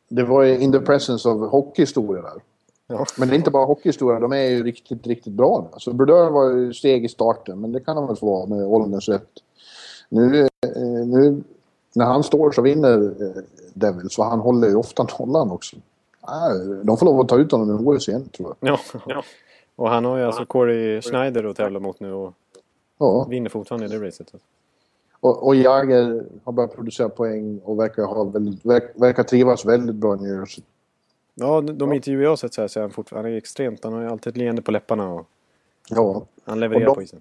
det var ju in the presence of hockeyhistoria där. Ja. Men det är inte bara hockeyhistoria, de är ju riktigt, riktigt bra nu. Alltså Brodeur var ju steg i starten, men det kan han väl få vara med ålderns rätt. Nu, eh, nu när han står så vinner eh, Devils, och han håller ju ofta nollan också. Ah, de får lov att ta ut honom i OS igen, tror jag. Ja. Och han har ju alltså Corey Schneider att tävla mot nu och Ja. vinner fortfarande i det racet. Och, och Jagger har börjat producera poäng och verkar, ha väldigt, verk, verkar trivas väldigt bra i New Jersey. Ja, de intervjuer jag har sett så här så är han fortfarande han är extremt. Han har ju alltid ett leende på läpparna och Ja. han levererar de- på isen.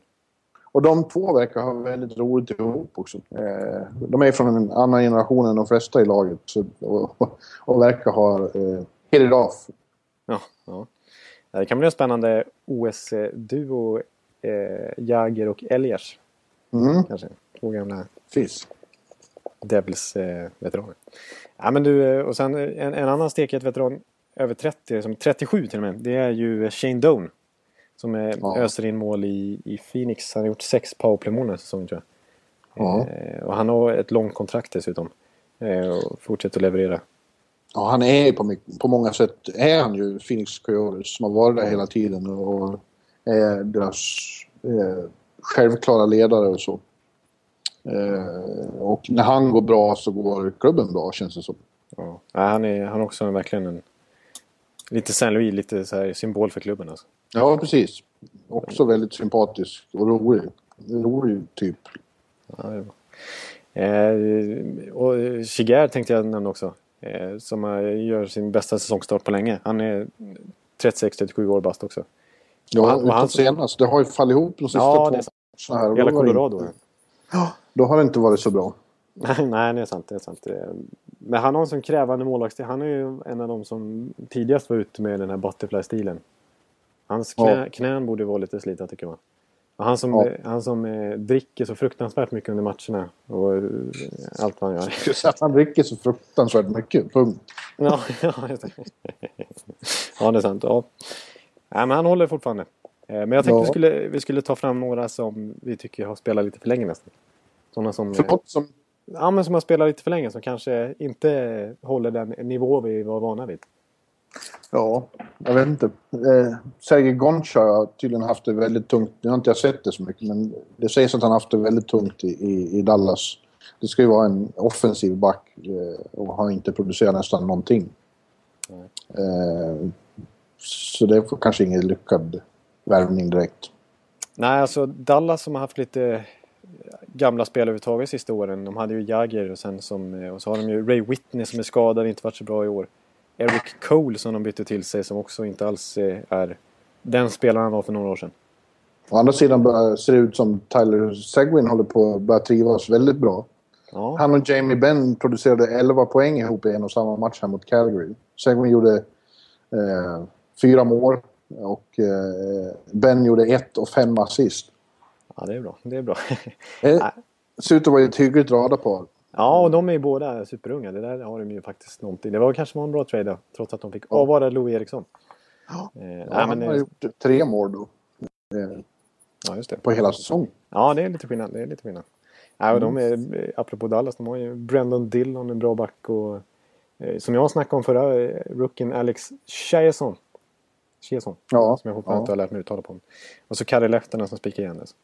Och de två verkar ha väldigt roligt ihop också. Eh, de är från en annan generation än de flesta i laget. Så, och, och, verkar ha eh, hit it off. Ja, ja. Ja, Det kan bli en spännande OS-duo. Eh, Jagger och Elias Mm, kanske. Två gamla precis. Devils-veteraner. ja, men du, eh, och sen eh, en, en annan stekhet veteran över 30, som 37 till och med. Det är ju Shane Doan. Som eh, Ja. öser in mål i, i Phoenix. Han har gjort sex powerplay-mål den här säsongen tror jag. Ja. Eh, och han har ett långt kontrakt dessutom. Eh, och fortsätter att leverera. Ja, han är på, på många sätt är han ju Phoenix Coyotes som har varit där hela tiden och är deras eh, självklara ledare och så. Eh, och när han går bra så går klubben bra känns det som. Ja. Ja, han, är, han är också verkligen en... Lite Saint Louis, lite så här symbol för klubben alltså. Ja, precis. Också väldigt sympatisk och rolig. Rolig typ. Ja, bra. Eh, och Chigar tänkte jag nämna också. Eh, som gör sin bästa säsongstart på länge. Han är 36-37 år bast också. Ja, Och han- utan han- senast. Det har ju fallit ihop de sista Ja, två det är sant. matcherna här. och Hela Colorado. inte- Då har det inte varit så bra. Nej, nej, det är sant. Det är sant. Men han har en sån krävande målvaktsstil. Han är ju en av de som tidigast var ute med den här butterfly-stilen. Hans knä, Ja. knän borde vara lite slita tycker man. Han som, ja. han som eh, dricker så fruktansvärt mycket under matcherna och eh, allt vad han gör. han dricker så fruktansvärt mycket, punkt. ja, ja, ja, det är sant. Ja. Nej, men han håller fortfarande. Eh, men jag tänkte ja. vi, skulle, vi skulle ta fram några som vi tycker har spelat lite för länge nästan. Sådana som... Förlåt, som... Ja, men som har spelat lite för länge som kanske inte håller den nivå vi var vana vid. Ja, jag vet inte. Eh, Sergej Goncha har tydligen haft det väldigt tungt. Nu har inte jag sett det så mycket, men det sägs att han haft det väldigt tungt i, i, i Dallas. Det ska ju vara en offensiv back eh, och har inte producerat nästan någonting. Eh, så det är kanske ingen lyckad värvning direkt. Nej, alltså Dallas som har haft lite gamla spelare överhuvudtaget sista åren. De hade ju Jagger och sen som, och så har de ju Ray Whitney som är skadad, inte varit så bra i år. Eric Cole som de bytte till sig som också inte alls är den spelaren han var för några år sedan. Å andra sidan ser det ut som Tyler Seguin håller på att börja trivas väldigt bra. Ja. Han och Jamie Benn producerade 11 poäng ihop i en och samma match här mot Calgary. Seguin gjorde eh, fyra mål och eh, Ben gjorde ett och fem assist. Ja, det är bra. Det är bra. ser ut att vara ett hyggligt radarpar. Ja, och de är ju båda superunga. Det där har de ju faktiskt någonting. Det var kanske var en bra trade då, trots att de fick ja. avvara Louis Eriksson. Ja, eh, ja nej, han men, har gjort tre mål då. Eh, ja, just det. På hela säsongen. Ja, det är lite skillnad. Det är lite skillnad. Ja, och de är, eh, apropå Dallas, de har ju Brendan Dillon, en bra back och eh, som jag snackade om förra, eh, rookien Alex Chiasson. Chiasson. Ja, som jag fortfarande ja. inte har lärt mig uttala på. Och så Kari Lehtonen som spikar igen det. Så,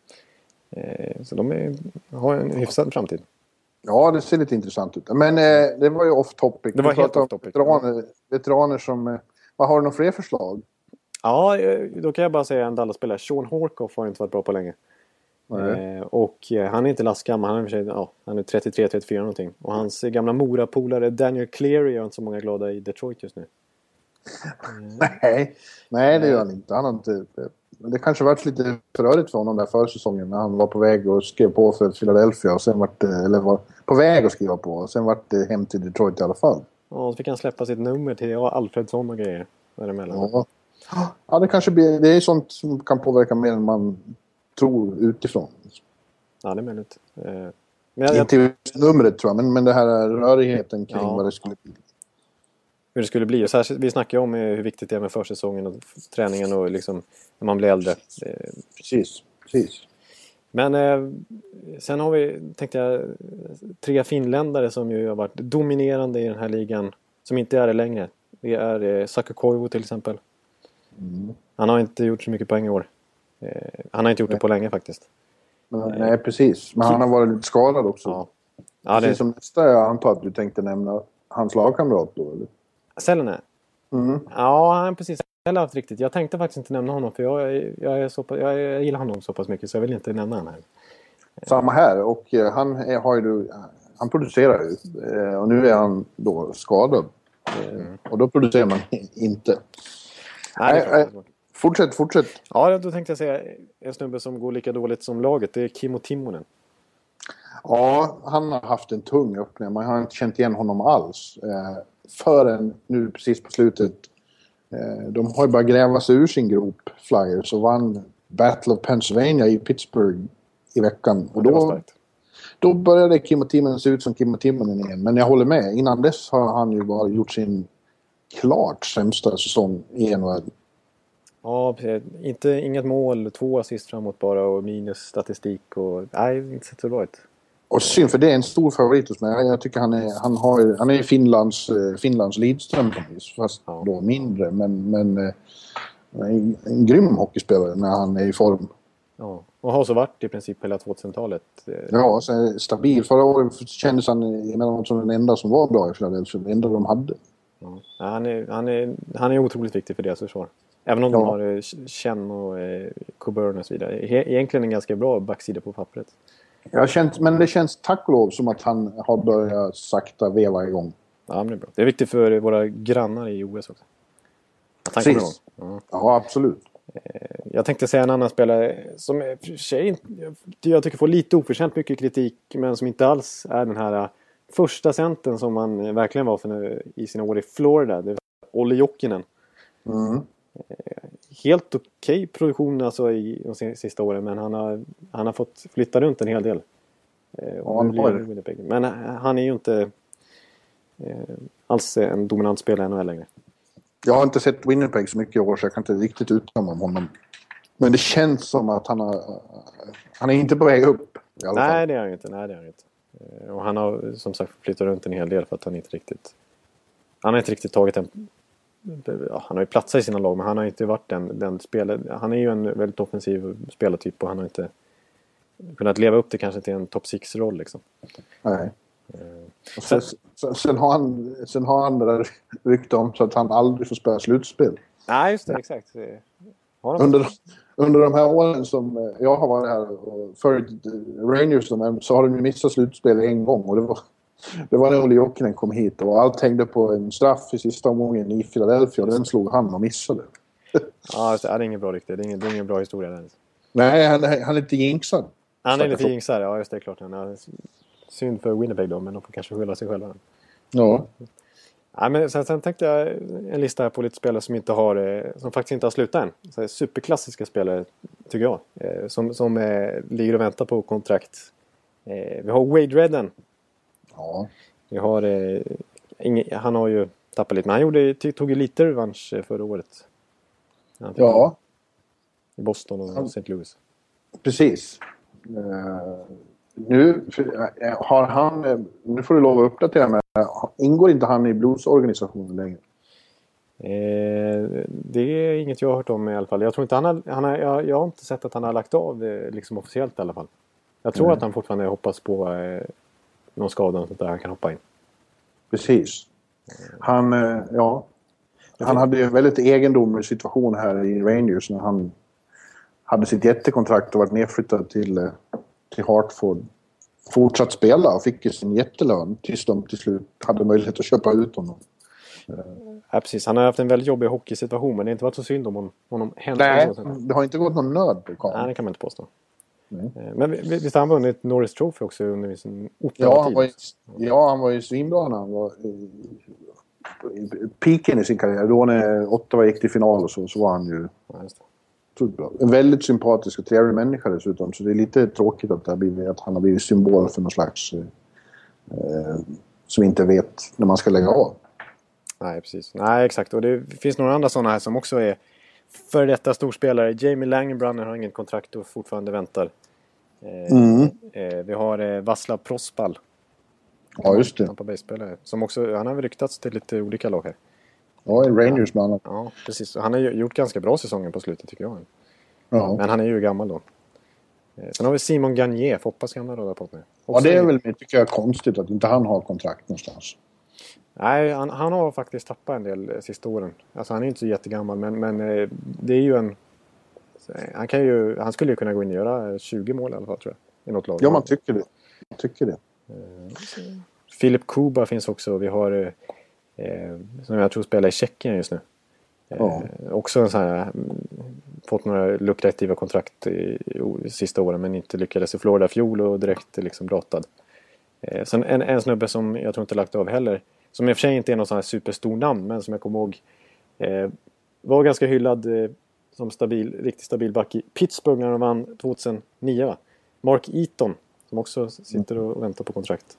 eh, så de är, har en hyfsad framtid. Ja, det ser lite intressant ut. Men eh, det var ju off topic. Det var helt off topic. Veteraner, veteraner som... Eh, vad har du några fler förslag? Ja, eh, då kan jag bara säga en Dallas-spelare. Sean Horkoff har inte varit bra på länge. Eh, och han är inte lastgammal, han är, sig, ja, han är 33-34 någonting. Och hans gamla Mora-polare Daniel Cleary gör inte så många glada i Detroit just nu. Nej, nej det gör han inte. Han har inte det kanske varit lite för rörigt för honom där försäsongen när han var på väg och skrev på för Philadelphia och sen vart eller var på väg att skriva på och sen vart det hem till Detroit i alla fall. Ja, så fick han släppa sitt nummer till Alfredsson och grejer däremellan. Ja. ja, det kanske blir, det är sånt som kan påverka mer än man tror utifrån. Ja, det är möjligt. Eh, men jag, Inte numret tror jag, men, men det här rörigheten kring ja. vad det skulle bli hur det skulle bli. Och särskilt, vi snackar ju om hur viktigt det är med försäsongen och träningen och liksom när man blir äldre. Precis, precis. Men eh, sen har vi, tänkte jag, tre finländare som ju har varit dominerande i den här ligan. Som inte är det längre. Det är eh, Saku Koivu till exempel. Mm. Han har inte gjort så mycket poäng i år. Eh, han har inte gjort det på länge faktiskt. Men, nej, precis. Men han har varit lite skadad också. Ja. Ja, precis det... som nästa jag antar att du tänkte nämna hans lagkamrat då, eller? Selene? Mm. Ja, han precis. Heller haft riktigt. Jag tänkte faktiskt inte nämna honom för jag, jag, är så, jag, jag gillar honom så pass mycket så jag vill inte nämna honom här. Samma här och eh, han är, har ju, han producerar ju eh, och nu är han då skadad. Mm. Och då producerar man inte. Nej, Nej fortsätt, fortsätt. Ja, då tänkte jag säga en snubbe som går lika dåligt som laget. Det är Kimmo Timonen. Ja, han har haft en tung öppning. Man har inte känt igen honom alls. Förrän nu precis på slutet. Eh, de har ju börjat gräva sig ur sin grop, Flyers, och vann Battle of Pennsylvania i Pittsburgh i veckan. Och då, då började Kimmo Timonen se ut som Kimmo Timonen igen. Men jag håller med, innan dess har han ju bara gjort sin klart sämsta säsong i NHL. Ja, Inte, inget mål, två assist framåt bara och minus statistik och... Nej, inte sett så bra ut. Och synd, för det är en stor favorit hos mig. Jag tycker han är, han har, han är Finlands, eh, Finlands Lidström fast då mindre. Men, men eh, en, en grym hockeyspelare när han är i form. Ja, och har så varit i princip hela 2000-talet. Ja, så stabil. Förra året kändes han emellanåt som den enda som var bra i Philadelphia. Den enda de hade. Ja, han, är, han, är, han är otroligt viktig för deras försvar. Även om ja. de har Chen och eh, Coburn och så vidare. Egentligen en ganska bra backsida på pappret. Jag känt, men det känns tack och lov som att han har börjat sakta veva igång. Ja, men det är bra. Det är viktigt för våra grannar i OS också. Att han Precis. Ja. ja, absolut. Eh, jag tänkte säga en annan spelare som för sig jag tycker får lite oförtjänt mycket kritik men som inte alls är den här eh, första centern som man verkligen var för i sina år i Florida. Det var Olle Jokinen. Mm. Helt okej okay produktion alltså i de sista åren men han har, han har fått flytta runt en hel del. Eh, ja, han har Men eh, han är ju inte eh, alls en dominant spelare i NHL längre. Jag har inte sett Winnipeg så mycket i år så jag kan inte riktigt uttala om honom. Men det känns som att han har... Han är inte på väg upp. Nej, det är han inte. Nej, det är han inte. Och han har som sagt flyttat runt en hel del för att han inte riktigt... Han har inte riktigt tagit en... Ja, han har ju platsat i sina lag men han har inte varit den, den spelare... Han är ju en väldigt offensiv spelartyp och han har inte kunnat leva upp till kanske till en top 6-roll liksom. Nej. Uh, sen, sen, sen, har han, sen har han det där rykte om så att han aldrig får spela slutspel. Nej, just det. Exakt. Under, under de här åren som eh, jag har varit här och följt Rangers så har de missat slutspel en gång och det var, det var när Olle Jokinen kom hit och allt hängde på en straff i sista omgången i Philadelphia och den slog han och missade. ja, det är inget bra riktigt. Det är ingen, det är ingen bra historia. Den. Nej, han, han är lite jinxad. Han är lite jinxad, ja just det klart. Han synd för Winnipeg då, men de får kanske skylla sig själva. Ja. Ja, men sen, sen tänkte jag en lista här på lite spelare som inte har, eh, som faktiskt inte har slutat än. Så superklassiska spelare, tycker jag. Eh, som, som eh, ligger och väntar på kontrakt. Vi har Wade Redden. Ja. Vi har, han har ju tappat lite, men han gjorde, tog ju lite revansch förra året. Ja. I Boston och St. Louis. Precis. Nu har han, nu får du lov att uppdatera mig. Ingår inte han i Blues-organisationen längre? Eh, det är inget jag har hört om i alla fall. Jag tror inte han har, han har jag, jag, har inte sett att han har lagt av det liksom officiellt i alla fall. Jag tror mm. att han fortfarande hoppas på eh, någon skada där han kan hoppa in. Precis. Han, eh, ja. Han hade ju en väldigt egendomlig situation här i Rangers när han hade sitt jättekontrakt och varit nedflyttad till, eh, till Hartford fortsatt spela och fick ju sin jättelön tills de till slut hade möjlighet att köpa ut honom. Ja, precis. Han har haft en väldigt jobbig hockeysituation men det har inte varit så synd om honom. Nej, det har inte gått någon nöd på Karl. Nej, det kan man inte påstå. Nej. Eh, men visst har han vunnit Norris Trophy också under sin ja, han var ju, ja, han var ju svinbra när han var i, i piken i sin karriär. Då när Ottawa gick till final och så, så var han ju... Ja, en väldigt sympatisk och trevlig människa dessutom. Så det är lite tråkigt att, det har blivit, att han har blivit symbol för någon slags... Eh, som inte vet när man ska lägga av. Nej, precis. Nej, exakt. Och det finns några andra sådana här som också är före detta storspelare. Jamie Langenbrunner har inget kontrakt och fortfarande väntar. Eh, mm. eh, vi har eh, Vaslav Prospal. Ja, just det. Tampa Bay-spelare. Som också, han har väl ryktats till lite olika lag här. Ja, i Rangers bland annat. Ja, precis. Han har gjort ganska bra säsonger på slutet tycker jag. Ja. Men han är ju gammal då. Sen har vi Simon Gagné, Foppas gamla radarpartner. Ja, det är väl, tycker jag, konstigt att inte han har kontrakt någonstans. Nej, han, han har faktiskt tappat en del eh, sista åren. Alltså han är inte så jättegammal, men, men eh, det är ju en... Han, kan ju, han skulle ju kunna gå in och göra 20 mål i alla fall, tror jag. I något lag. Ja, man tycker det. Man tycker det. Filip Kuba finns också. Vi har Eh, som jag tror spelar i Tjeckien just nu. Ja. Eh, också en sån här, mm, fått några lukrativa kontrakt i, i, sista åren men inte lyckades i Florida fjol och direkt liksom brottad. Eh, sen en, en snubbe som jag tror inte lagt av heller, som i och för sig inte är någon sån här superstor namn men som jag kommer ihåg eh, var ganska hyllad eh, som stabil, riktigt stabil back i Pittsburgh när de vann 2009 va? Mark Eaton som också sitter och väntar på kontrakt.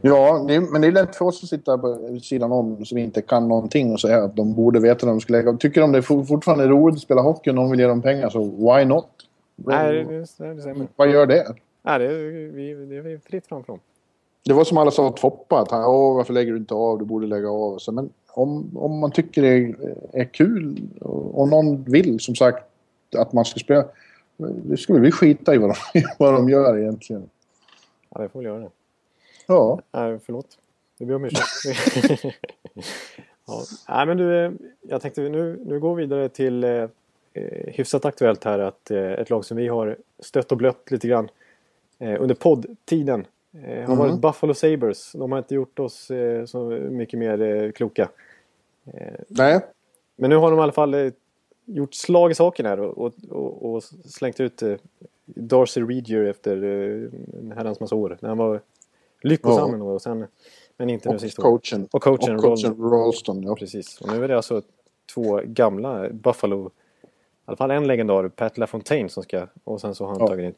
Ja, det men det är lätt för oss att sitta på sidan om som inte kan någonting och säga att de borde veta när de ska lägga Tycker de det är fortfarande är roligt att spela hockey och någon vill ge dem pengar så why not? Nej, det, det, det säger Vad gör det? Nej, det, vi, det är fritt fram för dem. Det var som alla sa att Foppa, att Åh, varför lägger du inte av, du borde lägga av. Så, men om, om man tycker det är, är kul och, och någon vill som sagt att man ska spela, det skulle vi skita i vad de, vad de gör egentligen. Ja, det får vi göra det. Ja. Nej, förlåt. Det ber om ursäkt. ja. Nej, men du, eh, jag tänkte nu, nu går vi vidare till eh, eh, hyfsat aktuellt här att eh, ett lag som vi har stött och blött lite grann eh, under poddtiden eh, har mm. varit Buffalo Sabres. De har inte gjort oss eh, så mycket mer eh, kloka. Nej. Men nu har de i alla fall gjort slag i saken här och, och, och, och slängt ut Darcy Regier efter en herrans massa år. När han var lyckosam ja. och sen, men inte nu sista coachen. Och coachen, och coachen Rolston. Ja. Precis. Och nu är det alltså två gamla Buffalo, i alla fall en legendar, Pat LaFontaine som ska, och sen så har han Ja. tagit in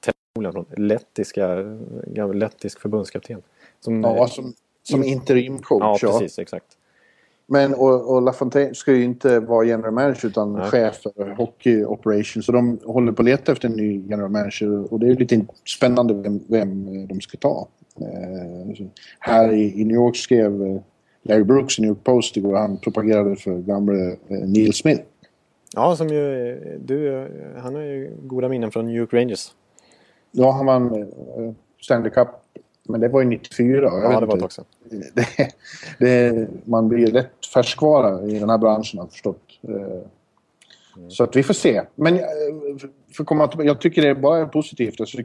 Från lettiska, lettisk förbundskapten. Som, Ja, som, som interimcoach. ja, precis, exakt. Men och, och LaFontaine ska ju inte vara general manager utan Nej. chef för hockey operations. Så de håller på att leta efter en ny general manager och det är lite spännande vem, vem de ska ta. Eh, här i, i New York skrev eh, Larry Brooks i New York Post igår, han propagerade för gamle eh, Neil Smith. Ja, som ju, eh, du, eh, han har ju goda minnen från New York Rangers. Ja, han vann eh, Stanley Cup, men det var ju 94. Jag Ja, det var tag sedan. det, det, man blir rätt färskvara i den här branschen har jag förstått. Eh, Så att vi får se. Men eh, för komma jag tycker det är bara positivt. Alltså,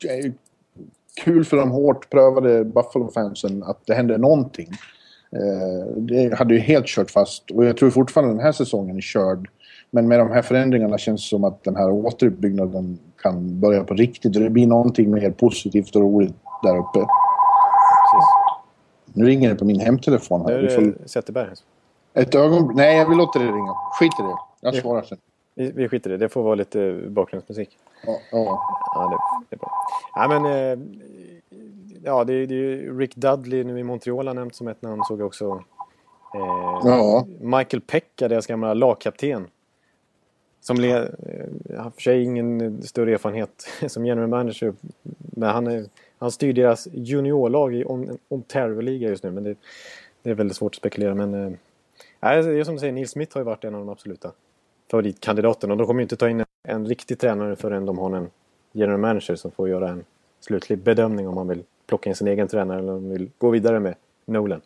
det är kul för de hårt prövade Buffalo-fansen att det händer någonting. Det hade ju helt kört fast och jag tror fortfarande den här säsongen är körd. Men med de här förändringarna känns det som att den här återuppbyggnaden kan börja på riktigt och det blir någonting mer positivt och roligt där uppe. Precis. Nu ringer det på min hemtelefon Nu här. är Vi får det Zetterberg. ett ögonblick. Nej, jag vill låta det ringa. Skit i det. Jag svarar sen. Vi, vi skiter i det. Det får vara lite bakgrundsmusik. Ja, ja. Ja, det, det är bra. Ja, men... Eh, ja, det, är- det är ju Rick Dudley nu i Montreal har nämnt som ett namn. Såg jag också. Eh, Ja. Michael Pekka, deras gamla lagkapten. Som le, jag har för sig ingen större erfarenhet som general manager. Men han, är, han styr deras juniorlag i Ontario-liga just nu. Men det, det är väldigt svårt att spekulera. Men äh, det är som du säger, Neil Smith har ju varit en av de absoluta favoritkandidaterna. Och de kommer ju inte ta in en, en riktig tränare förrän de har en general manager som får göra en slutlig bedömning om han vill plocka in sin egen tränare eller om han vill gå vidare med Nolan.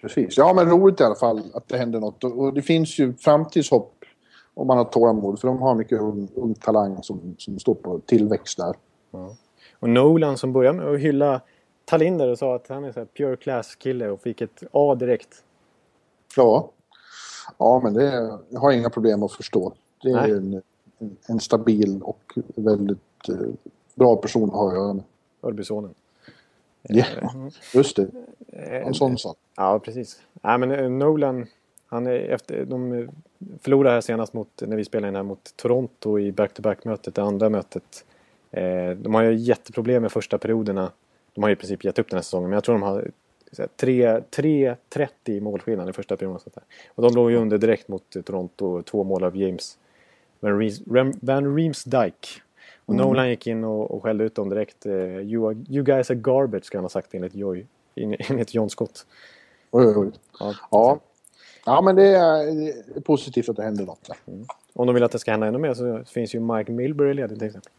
Precis. Ja, men roligt i alla fall att det händer något. Och det finns ju framtidshopp om man har tålamod. För de har mycket ung, ung talang som, som står på tillväxt där. Och Nolan som började med att hylla Talinder och sa att han är så här pure class kille och fick ett A direkt. Ja, ja men det jag har inga problem att förstå. Det är en, en, en stabil och väldigt eh, bra person att ha att göra med. Örbysonen. Ja, just det. Eh, En sån sak. Ja, precis. Nej, men eh, Nolan, han är efter, de eh, förlorade här senast mot, när vi spelade in här mot Toronto i back-to-back-mötet, det andra mötet. Eh, de har ju jätteproblem med första perioderna. De har ju i princip gett upp den här säsongen, men jag tror de har så här, 3 3-30 i målskillnad i första perioden. Och, och de låg ju under direkt mot Toronto, två mål av James Van, Reems, Van Riemsdyk. Och Nolan gick in och, och skällde ut dem direkt. Eh, you, are, you guys are garbage, ska han ha sagt enligt, Joy, enligt John Scott. Oj, oj, oj. Ja. Ja. Ja, men det är, positivt att det händer något. där. Om de vill att det ska hända ännu mer så finns ju Mike Milbury ledig till exempel.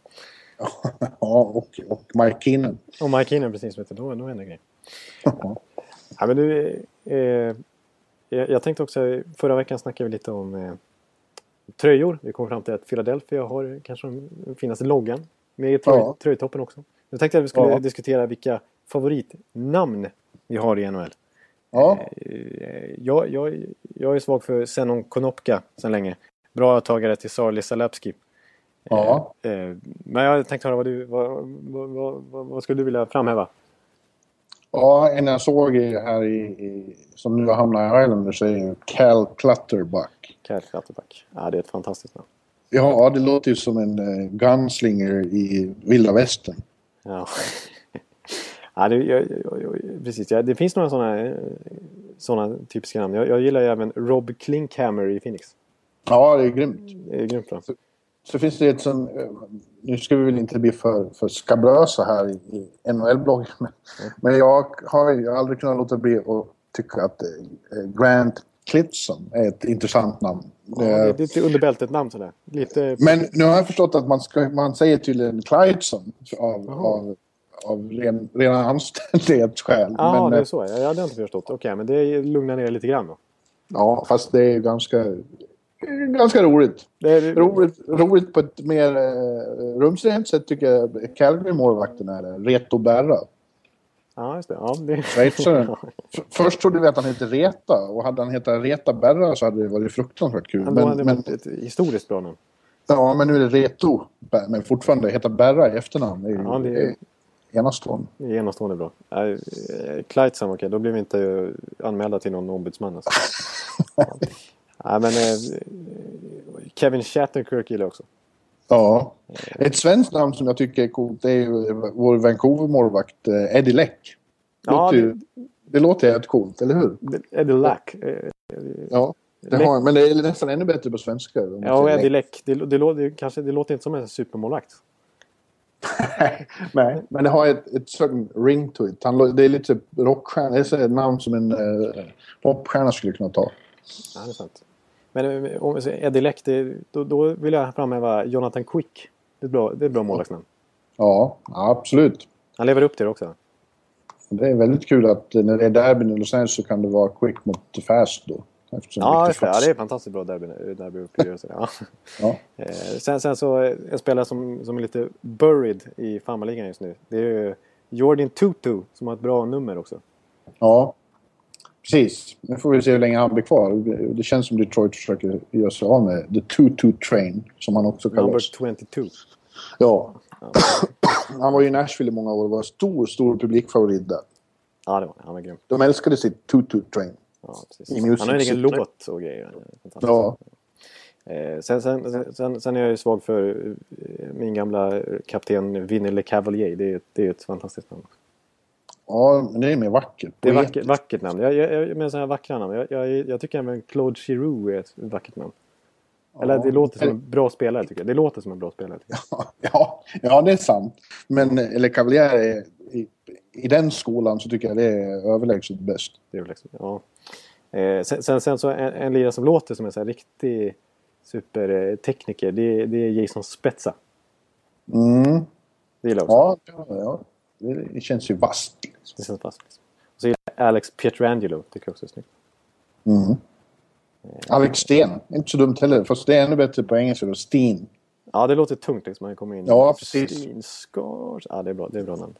Ja, och, och Mike Keenan. Och Mike Keenan precis, vet du, då, då händer grejer. Ja. Men du, eh, jag, jag tänkte också, förra veckan snackade vi lite om eh, tröjor. Vi kom fram till att Philadelphia har kanske den finaste loggan med i tröj, Ja. tröjtoppen också. Nu tänkte jag att vi skulle Ja. diskutera vilka favoritnamn vi har i NHL. Ja, Eh, jag, jag, jag är svag för Zenon Konopka sedan länge. Bra tagare till Sarli Salapski. ja. Eh, men jag tänkte höra vad du, vad, vad, vad, vad, skulle du vilja framhäva? ja, en jag såg här i, i, som nu har hamnat i Islanders är ju Cal Clutterbuck. Kyle Flatterback. Ja, det är ett fantastiskt namn. Ja, det låter ju som en gunslinger i vilda västern. Ja. ja, det, jag, jag, jag, precis. Ja, det finns några sådana såna typiska namn. Jag, jag gillar ju även Rob Klinkhammer i Phoenix. Ja, det är grymt. Det är grymt bra. Så finns det ett som... eh, Nu ska vi väl inte bli för, för skabrösa här i, i NHL-bloggen. Men, men jag har ju aldrig kunnat låta bli att tycka att eh, Grant Clitson är ett intressant namn. Ja, det är lite under bältet namn sådär. Lite... Men nu har jag förstått att man, ska, man säger tydligen Clydeson av, av, av ren, rena anständighetsskäl. Ja, men, det är eh, så. Jag hade inte förstått. Okej, men det lugnar ner lite grann då. ja, fast det är ju ganska, ganska roligt. Det är, Roligt, roligt på ett mer eh, rumsrent sätt tycker jag Calgary-målvakten är. Reto Berra. Ja, just det. Ja, det... Först trodde vi att han hette Reta och hade han hetat Reta Berra så hade det varit fruktansvärt kul. Men, hade men, ett historiskt bra namn. ja, men nu är det Reto. Men fortfarande heta Berra i efternamn. Det är Ja, det är enastående. Enastående bra. Äh, okej, då blev vi inte eh, anmälda till någon ombudsman. Alltså. Ja. Ja, men eh, Kevin Shattenkirk gillar jag också. Ja. Ett svenskt namn som jag tycker är coolt är ju vår Vancouver-målvakt Eddie Leck. Ja, det, Det låter jävligt coolt, eller hur? Eddie Lack. Ja. Det Leck- har, men det är nästan ännu bättre på svenska. Ja, Eddie Leck. Det, det, låter, det, kanske, det låter inte som en supermålvakt. Nej, men det har ett, ett certain ring to it. Han, det är lite rockstjärna. Det är ett namn som en uh, popstjärna skulle kunna ta. Ja, det är sant. Men eh, om Eddie Leck, det, då, då vill jag framhäva Jonathan Quick. Det är ett bra, det är ett bra målvaktsnamn. Ja, absolut. Han lever upp till det också. Det är väldigt kul att eh, när det är derbyn i Los Angeles så kan det vara quick mot fast då. Eftersom Ja, det. ja, fast. det är fantastiskt bra derby, derbyuppgörelse. Ja. Ja. Eh, sen, sen så eh, en spelare som, som är lite buried i farmarligan just nu. Det är ju Jordan Tutu som har ett bra nummer också. ja, precis. Nu får vi se hur länge han blir kvar. Det känns som Detroit försöker göra sig av med the 2-2 train, som han också Number kallas. 22. Ja. han var ju i Nashville i många år och var stor, stor publikfavorit där. Ja, det var han var grym. De älskade sitt 2-2 train. Ja, Han har en egen låt och grejer. Ja. Eh, sen, sen, sen, sen är jag ju svag för eh, min gamla kapten Vinnie Le Cavalier. Det är, det är ett fantastiskt namn. ja, men det är mer vackert. Det är vackert, vackert namn. Jag, jag, jag menar sådana här vackra namn. Jag, jag, jag tycker även Claude Giroux är ett vackert namn. Eller det låter som en bra spelare tycker jag. Det låter som en bra spelare. Tycker jag. Ja, ja, det är sant. Men eller Cavalier är, i, i den skolan så tycker jag det är överlägset bäst. Det är väl liksom, ja. Eh, sen, sen, sen så en, en lirare som låter som en så här riktig supertekniker. Det, det är Jason Spezza. Mm. Det gillar jag också. Ja, ja, ja. Det, känns ju vasst. Liksom. Det känns. Liksom. Och så gillar jag Alex Pietrangelo. Tycker jag också är snyggt. Mm. Alex Sten, inte så dumt heller. Fast det är ännu bättre på engelska då. Steen. Ja, det låter tungt liksom. Man kommer in. Ja, precis. Steenskars. Ja, det är bra. Det är bra namn.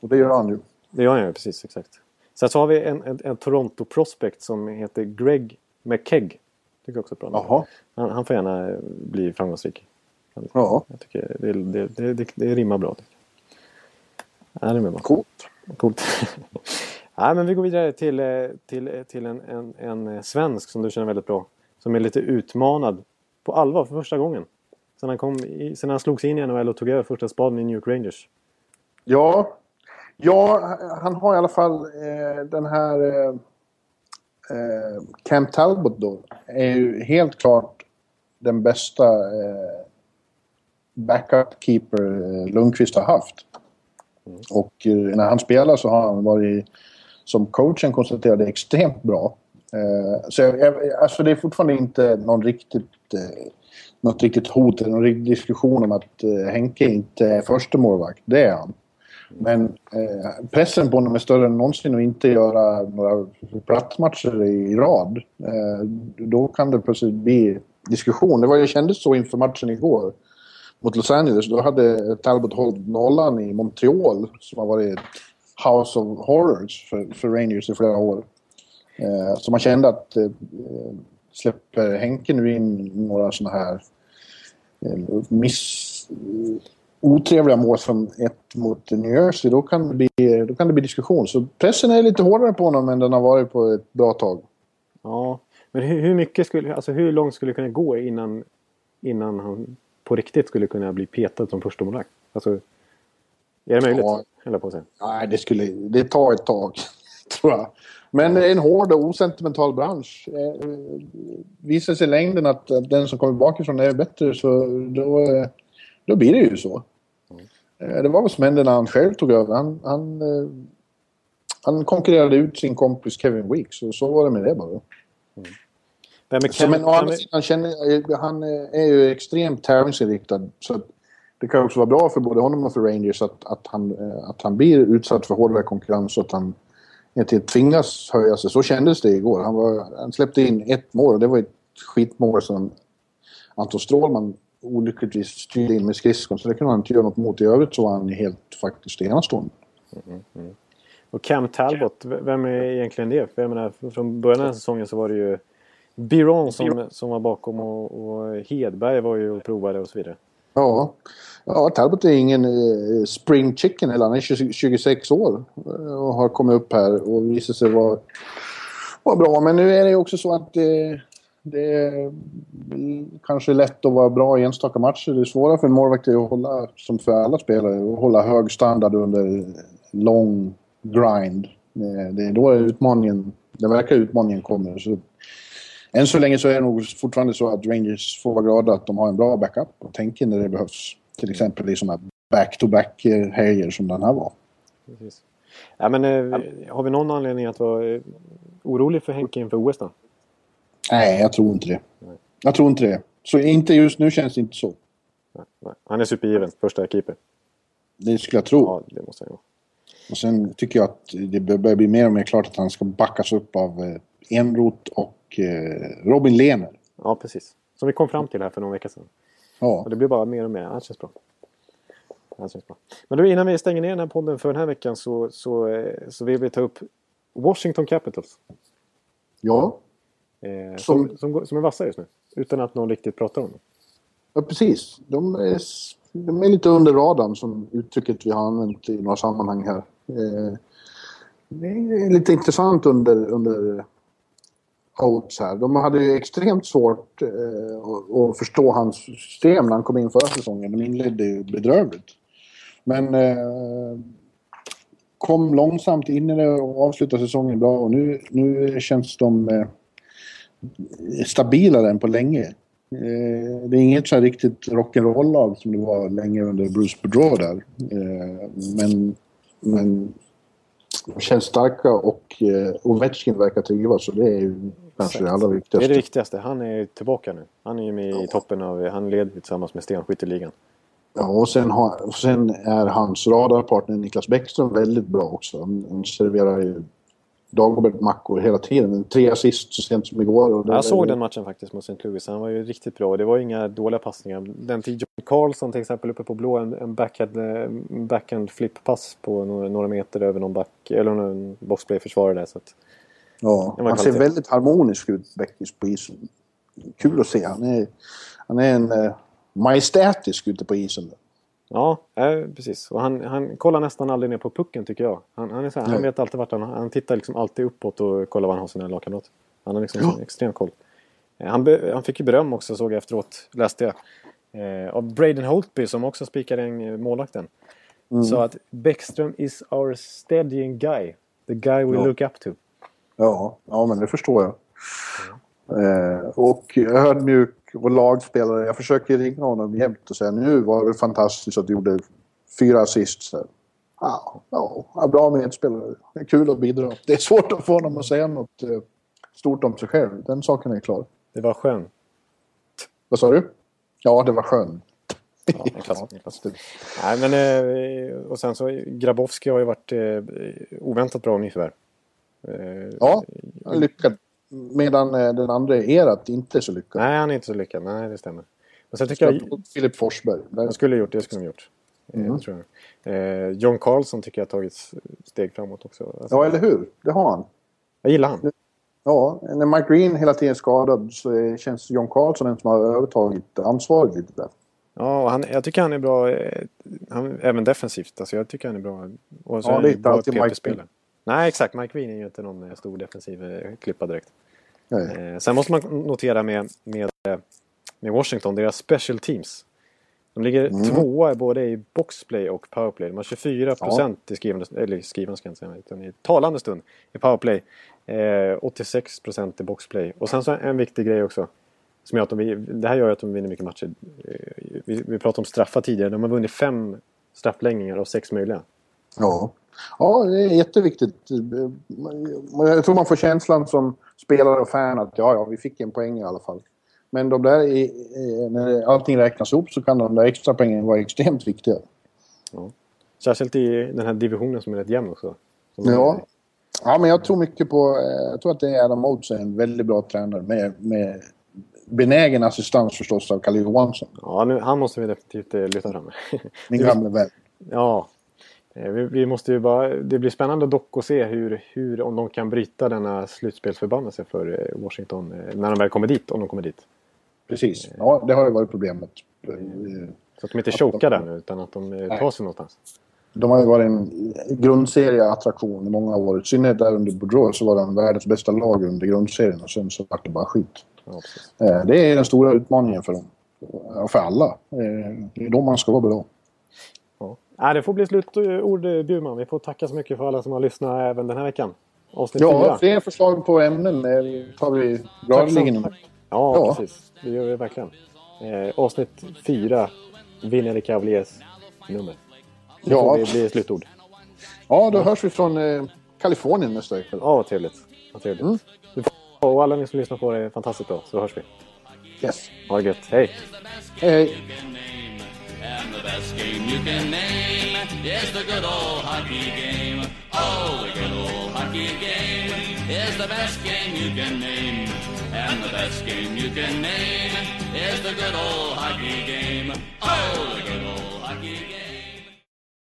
Och det gör han ju. Det gör han ju, precis. Exakt. Sen så har vi en, en, en Toronto prospect som heter Greg McKegg. Tycker också bra namn. Han, han får gärna eh, bli framgångsrik. Ja, Jag tycker det, det, det, det, det rimmar bra. Ja, det är bra. coolt. Coolt. Nej, men vi går vidare till, eh, till, eh, till en, en, en svensk som du känner väldigt bra. Som är lite utmanad på allvar för första gången. Sen han, kom i, sen han slog sig in i NHL och tog över första spaden i New York Rangers. Ja, ja han har i alla fall eh, den här... Eh, eh, Cam Talbot då. Är ju helt klart den bästa eh, backup keeper eh, Lundqvist har haft. Och eh, när han spelar så har han varit, som coachen konstaterade, extremt bra. Eh, så jag, alltså det är fortfarande inte någon riktigt, något riktigt hot eller någon riktig diskussion om att eh, Henke inte är första målvakt. Det är han. Men eh, pressen på honom är större än någonsin att inte göra några plattmatcher i rad. Eh, då kan det plötsligt bli diskussion. Det var, jag kände så inför matchen igår mot Los Angeles. Då hade Talbot hållit nollan i Montreal som har varit ett House of Horrors för, för Rangers i flera år. Eh, så man kände att eh, släpper Henke nu in några såna här eh, miss, otrevliga mål som ett mot New Jersey, då kan, det bli, då kan det bli diskussion. Så pressen är lite hårdare på honom än den har varit på ett bra tag. Ja, men hur, hur mycket skulle, alltså hur långt skulle det kunna gå innan, innan han på riktigt skulle kunna bli petad som första målvakt? Alltså, är det möjligt? Ja. Jag på säga. Nej, det, skulle, det tar ett tag, tror jag. Men en hård och osentimental bransch. Eh, visar sig i längden att att den som kommer bakifrån är bättre så då, eh, då blir det ju så. Eh, Det var vad som hände när han själv tog över. Han, han, eh, han konkurrerade ut sin kompis Kevin Weeks och så var det med det bara. Vem är Ken, men å andra sidan, känner, han är ju extremt tävlingsinriktad. Så det kan också vara bra för både honom och för Rangers att, att, han, eh, att han blir utsatt för hårdare konkurrens och att han inte tvingas höja sig. Så kändes det igår. Han, var, han släppte in ett mål och det var ett skitmål som Anton Strålman olyckligtvis styrde in med skridskon. Så det kunde han inte göra något mot. I övrigt så var han helt faktiskt enastående. och Cam Talbot, vem är egentligen det? För jag menar, fr- från början av den här säsongen så var det ju Biron som, som var bakom och, och Hedberg var ju och provade och så vidare. Ja, ja Talbot är ingen eh, spring chicken heller. Han är 20, 26 år eh, och har kommit upp här och visat sig vara, vara bra. Men nu är det ju också så att eh, det är kanske lätt att vara bra i enstaka matcher. Det är svårare för en målvakt att hålla, som för alla spelare, att hålla hög standard under lång grind. Eh, det är då utmaningen, den verkar utmaningen kommer. Så, än så länge så är det nog fortfarande så att Rangers får vara glada att de har en bra backup och tänker när det behövs. Till exempel i sådana back-to-back-helger eh, som den här var. Precis. Ja, men, eh, har vi någon anledning att vara orolig för Henke inför OS då? Nej, jag tror inte det. Nej. Jag tror inte det. Så inte just nu känns det inte så. Nej, nej. Han är supergiven, första keeper. Det skulle jag tro. Ja, det måste han vara. Och sen tycker jag att det börjar bli mer och mer klart att han ska backas upp av eh, Enroth och eh, Robin Lehner. Ja, precis. Som vi kom fram till här för någon vecka sedan. Ja. Och det blir bara mer och mer. Det känns bra. Det känns bra. Men du, innan vi stänger ner den här podden för den här veckan så, så, eh, så vill vi ta upp Washington Capitals. Ja. Eh, som, som, som är vassa just nu. Utan att någon riktigt pratar om dem. Ja, precis. De är, de är lite under radarn som uttrycket vi har använt i några sammanhang här. Eh, det är lite intressant under, under Holtz här. De hade ju extremt svårt eh, att förstå hans system när han kom in förra säsongen. De inledde ju bedrövligt. Men eh, kom långsamt in i det och avslutade säsongen bra och nu, nu känns de eh, stabilare än på länge. Eh, det är inget så riktigt rock'n'roll-lag som det var länge under Bruce Boudreau där. Eh, men, men de känns starka och eh, Ovechkin verkar trivas och det är ju kanske det allra viktigaste. Det är det viktigaste. Han är tillbaka nu. Han är ju med ja. i toppen av... Han leder tillsammans med Stenskytteligan. Ja, och sen, har, sen är hans radarpartner Niklas Bäckström väldigt bra också. Han serverar ju Dagobert-mackor hela tiden. Tre assist så sent som igår. Jag såg den matchen faktiskt mot St. Louis. Han var ju riktigt bra. Det var inga dåliga passningar. Den till John Carlson till exempel uppe på blå. En, en backhand, backhand flip-pass på några, några, meter över någon back. Eller någon boxplay-försvarare där. Så att, ja, han ser väldigt harmonisk ut, Beckis, på isen. Kul att se. Han är, han är en uh, majestätisk ute på isen. Där. Ja, eh, precis. Och han, han kollar nästan aldrig ner på pucken tycker jag. Han, han, är så här, han vet alltid vart han... Han tittar liksom alltid uppåt och kollar var han har sina lagkamrater. Han har liksom ja. extrem koll. Eh, han, be, han fick ju beröm också såg jag efteråt, läste jag. Eh, av Braden Holtby som också spikade en eh, målvakten. Mm. Så att Bäckström is our steadying guy. The guy we ja. look up to. Ja, ja men det förstår jag. Mm. Eh, och ödmjuk och lagspelare. Jag försöker ringa honom jämt och säga nu var det fantastiskt att du gjorde fyra assist. Ja, ja, bra medspelare. Det är kul att bidra. Det är svårt att få honom att säga något eh, stort om sig själv. Den saken är klar. Det var skönt. Vad sa du? Ja, det var skönt. Ja, Nej, men, eh, och sen så Grabowski har ju varit eh, oväntat bra nyförvärv. Ja, lyckad. Medan eh, den andra Erat inte är så lyckad. Nej, han är inte så lyckad. Nej, det stämmer. Men sen tycker jag... Filip Forsberg. Han skulle ha gjort det. skulle de gjort. Eh, mm. tror jag. Eh, John Carlson tycker jag har tagit steg framåt också. Alltså, ja, eller hur? Det har han. Jag gillar han. Ja, när Mike Green hela tiden är skadad så känns John Carlson den som har övertagit ansvaret lite där. Ja, och han, jag tycker han är bra, eh, han, även defensivt. Alltså jag tycker han är bra. Och så ja, det är inte alltid Mike Green. Nej, exakt. Mike Green är ju inte någon stor defensiv klippa direkt. Eh, sen måste man notera med, med, med Washington, deras special teams. De ligger mm. tvåa både i boxplay och powerplay. De har 24 procent ja. i skrivande, eller skrivande ska jag inte säga, utan i talande stund i powerplay. Eh, 86 procent i boxplay. Och sen så en viktig grej också. Som gör att de, det här gör att de vinner mycket matcher. Eh, vi, vi pratade om straffar tidigare. De har vunnit fem straffläggningar av sex möjliga. Ja. Ja, det är jätteviktigt. Jag tror man får känslan som spelare och fan att ja, ja, vi fick en poäng i alla fall. Men de där, när allting räknas ihop så kan de där extra poängen vara extremt viktiga. Ja. Särskilt i den här divisionen som är rätt jämn också. Ja. ja, men jag tror mycket på... Jag tror att det är Adam Oates är en väldigt bra tränare med, med benägen assistans förstås av Kalle Johansson. Ja, nu, han måste vi definitivt eh, lyfta fram. Min gamle vän. Ja, vi, vi, måste ju bara, det blir spännande dock att se hur, hur, om de kan bryta denna slutspelsförbannelse för eh, Washington eh, när de väl kommer dit, om de kommer dit. Precis, ja det har ju varit problemet. Så att de inte chokar där nu utan att de tar sig någonstans. De har ju varit en grundserieattraktion i många år. I synnerhet där under Boudreau så var de världens bästa lag under grundserien och sen så vart det bara skit. Ja. Eh, Det är den stora utmaningen för dem. Ja, För alla. Eh, Det är då man ska vara bra. Ja. Det får bli slutord Bjurman. Vi får tacka så mycket för alla som har lyssnat även den här veckan. Avsnitt Ja, fyra. fler förslag på ämnen eh, tar vi gladeligen. Ja, Ja. precis. Det gör vi verkligen. Eh, avsnitt fyra. Vinner Cavaliers nummer. Det Ja. får bli, bli slutord. Ja, då hörs vi från eh, Kalifornien nästa vecka. Ja, vad trevligt. Vad trevligt. Mm. Och alla ni som lyssnar på det är fantastiskt bra. Så hörs vi. Yes. Ha det gött. Hej! Hej, hej. And the best game you can name is the good old hockey game. Oh, the good old hockey game is the best game you can name. And the best game you can name is the good old hockey game. Oh,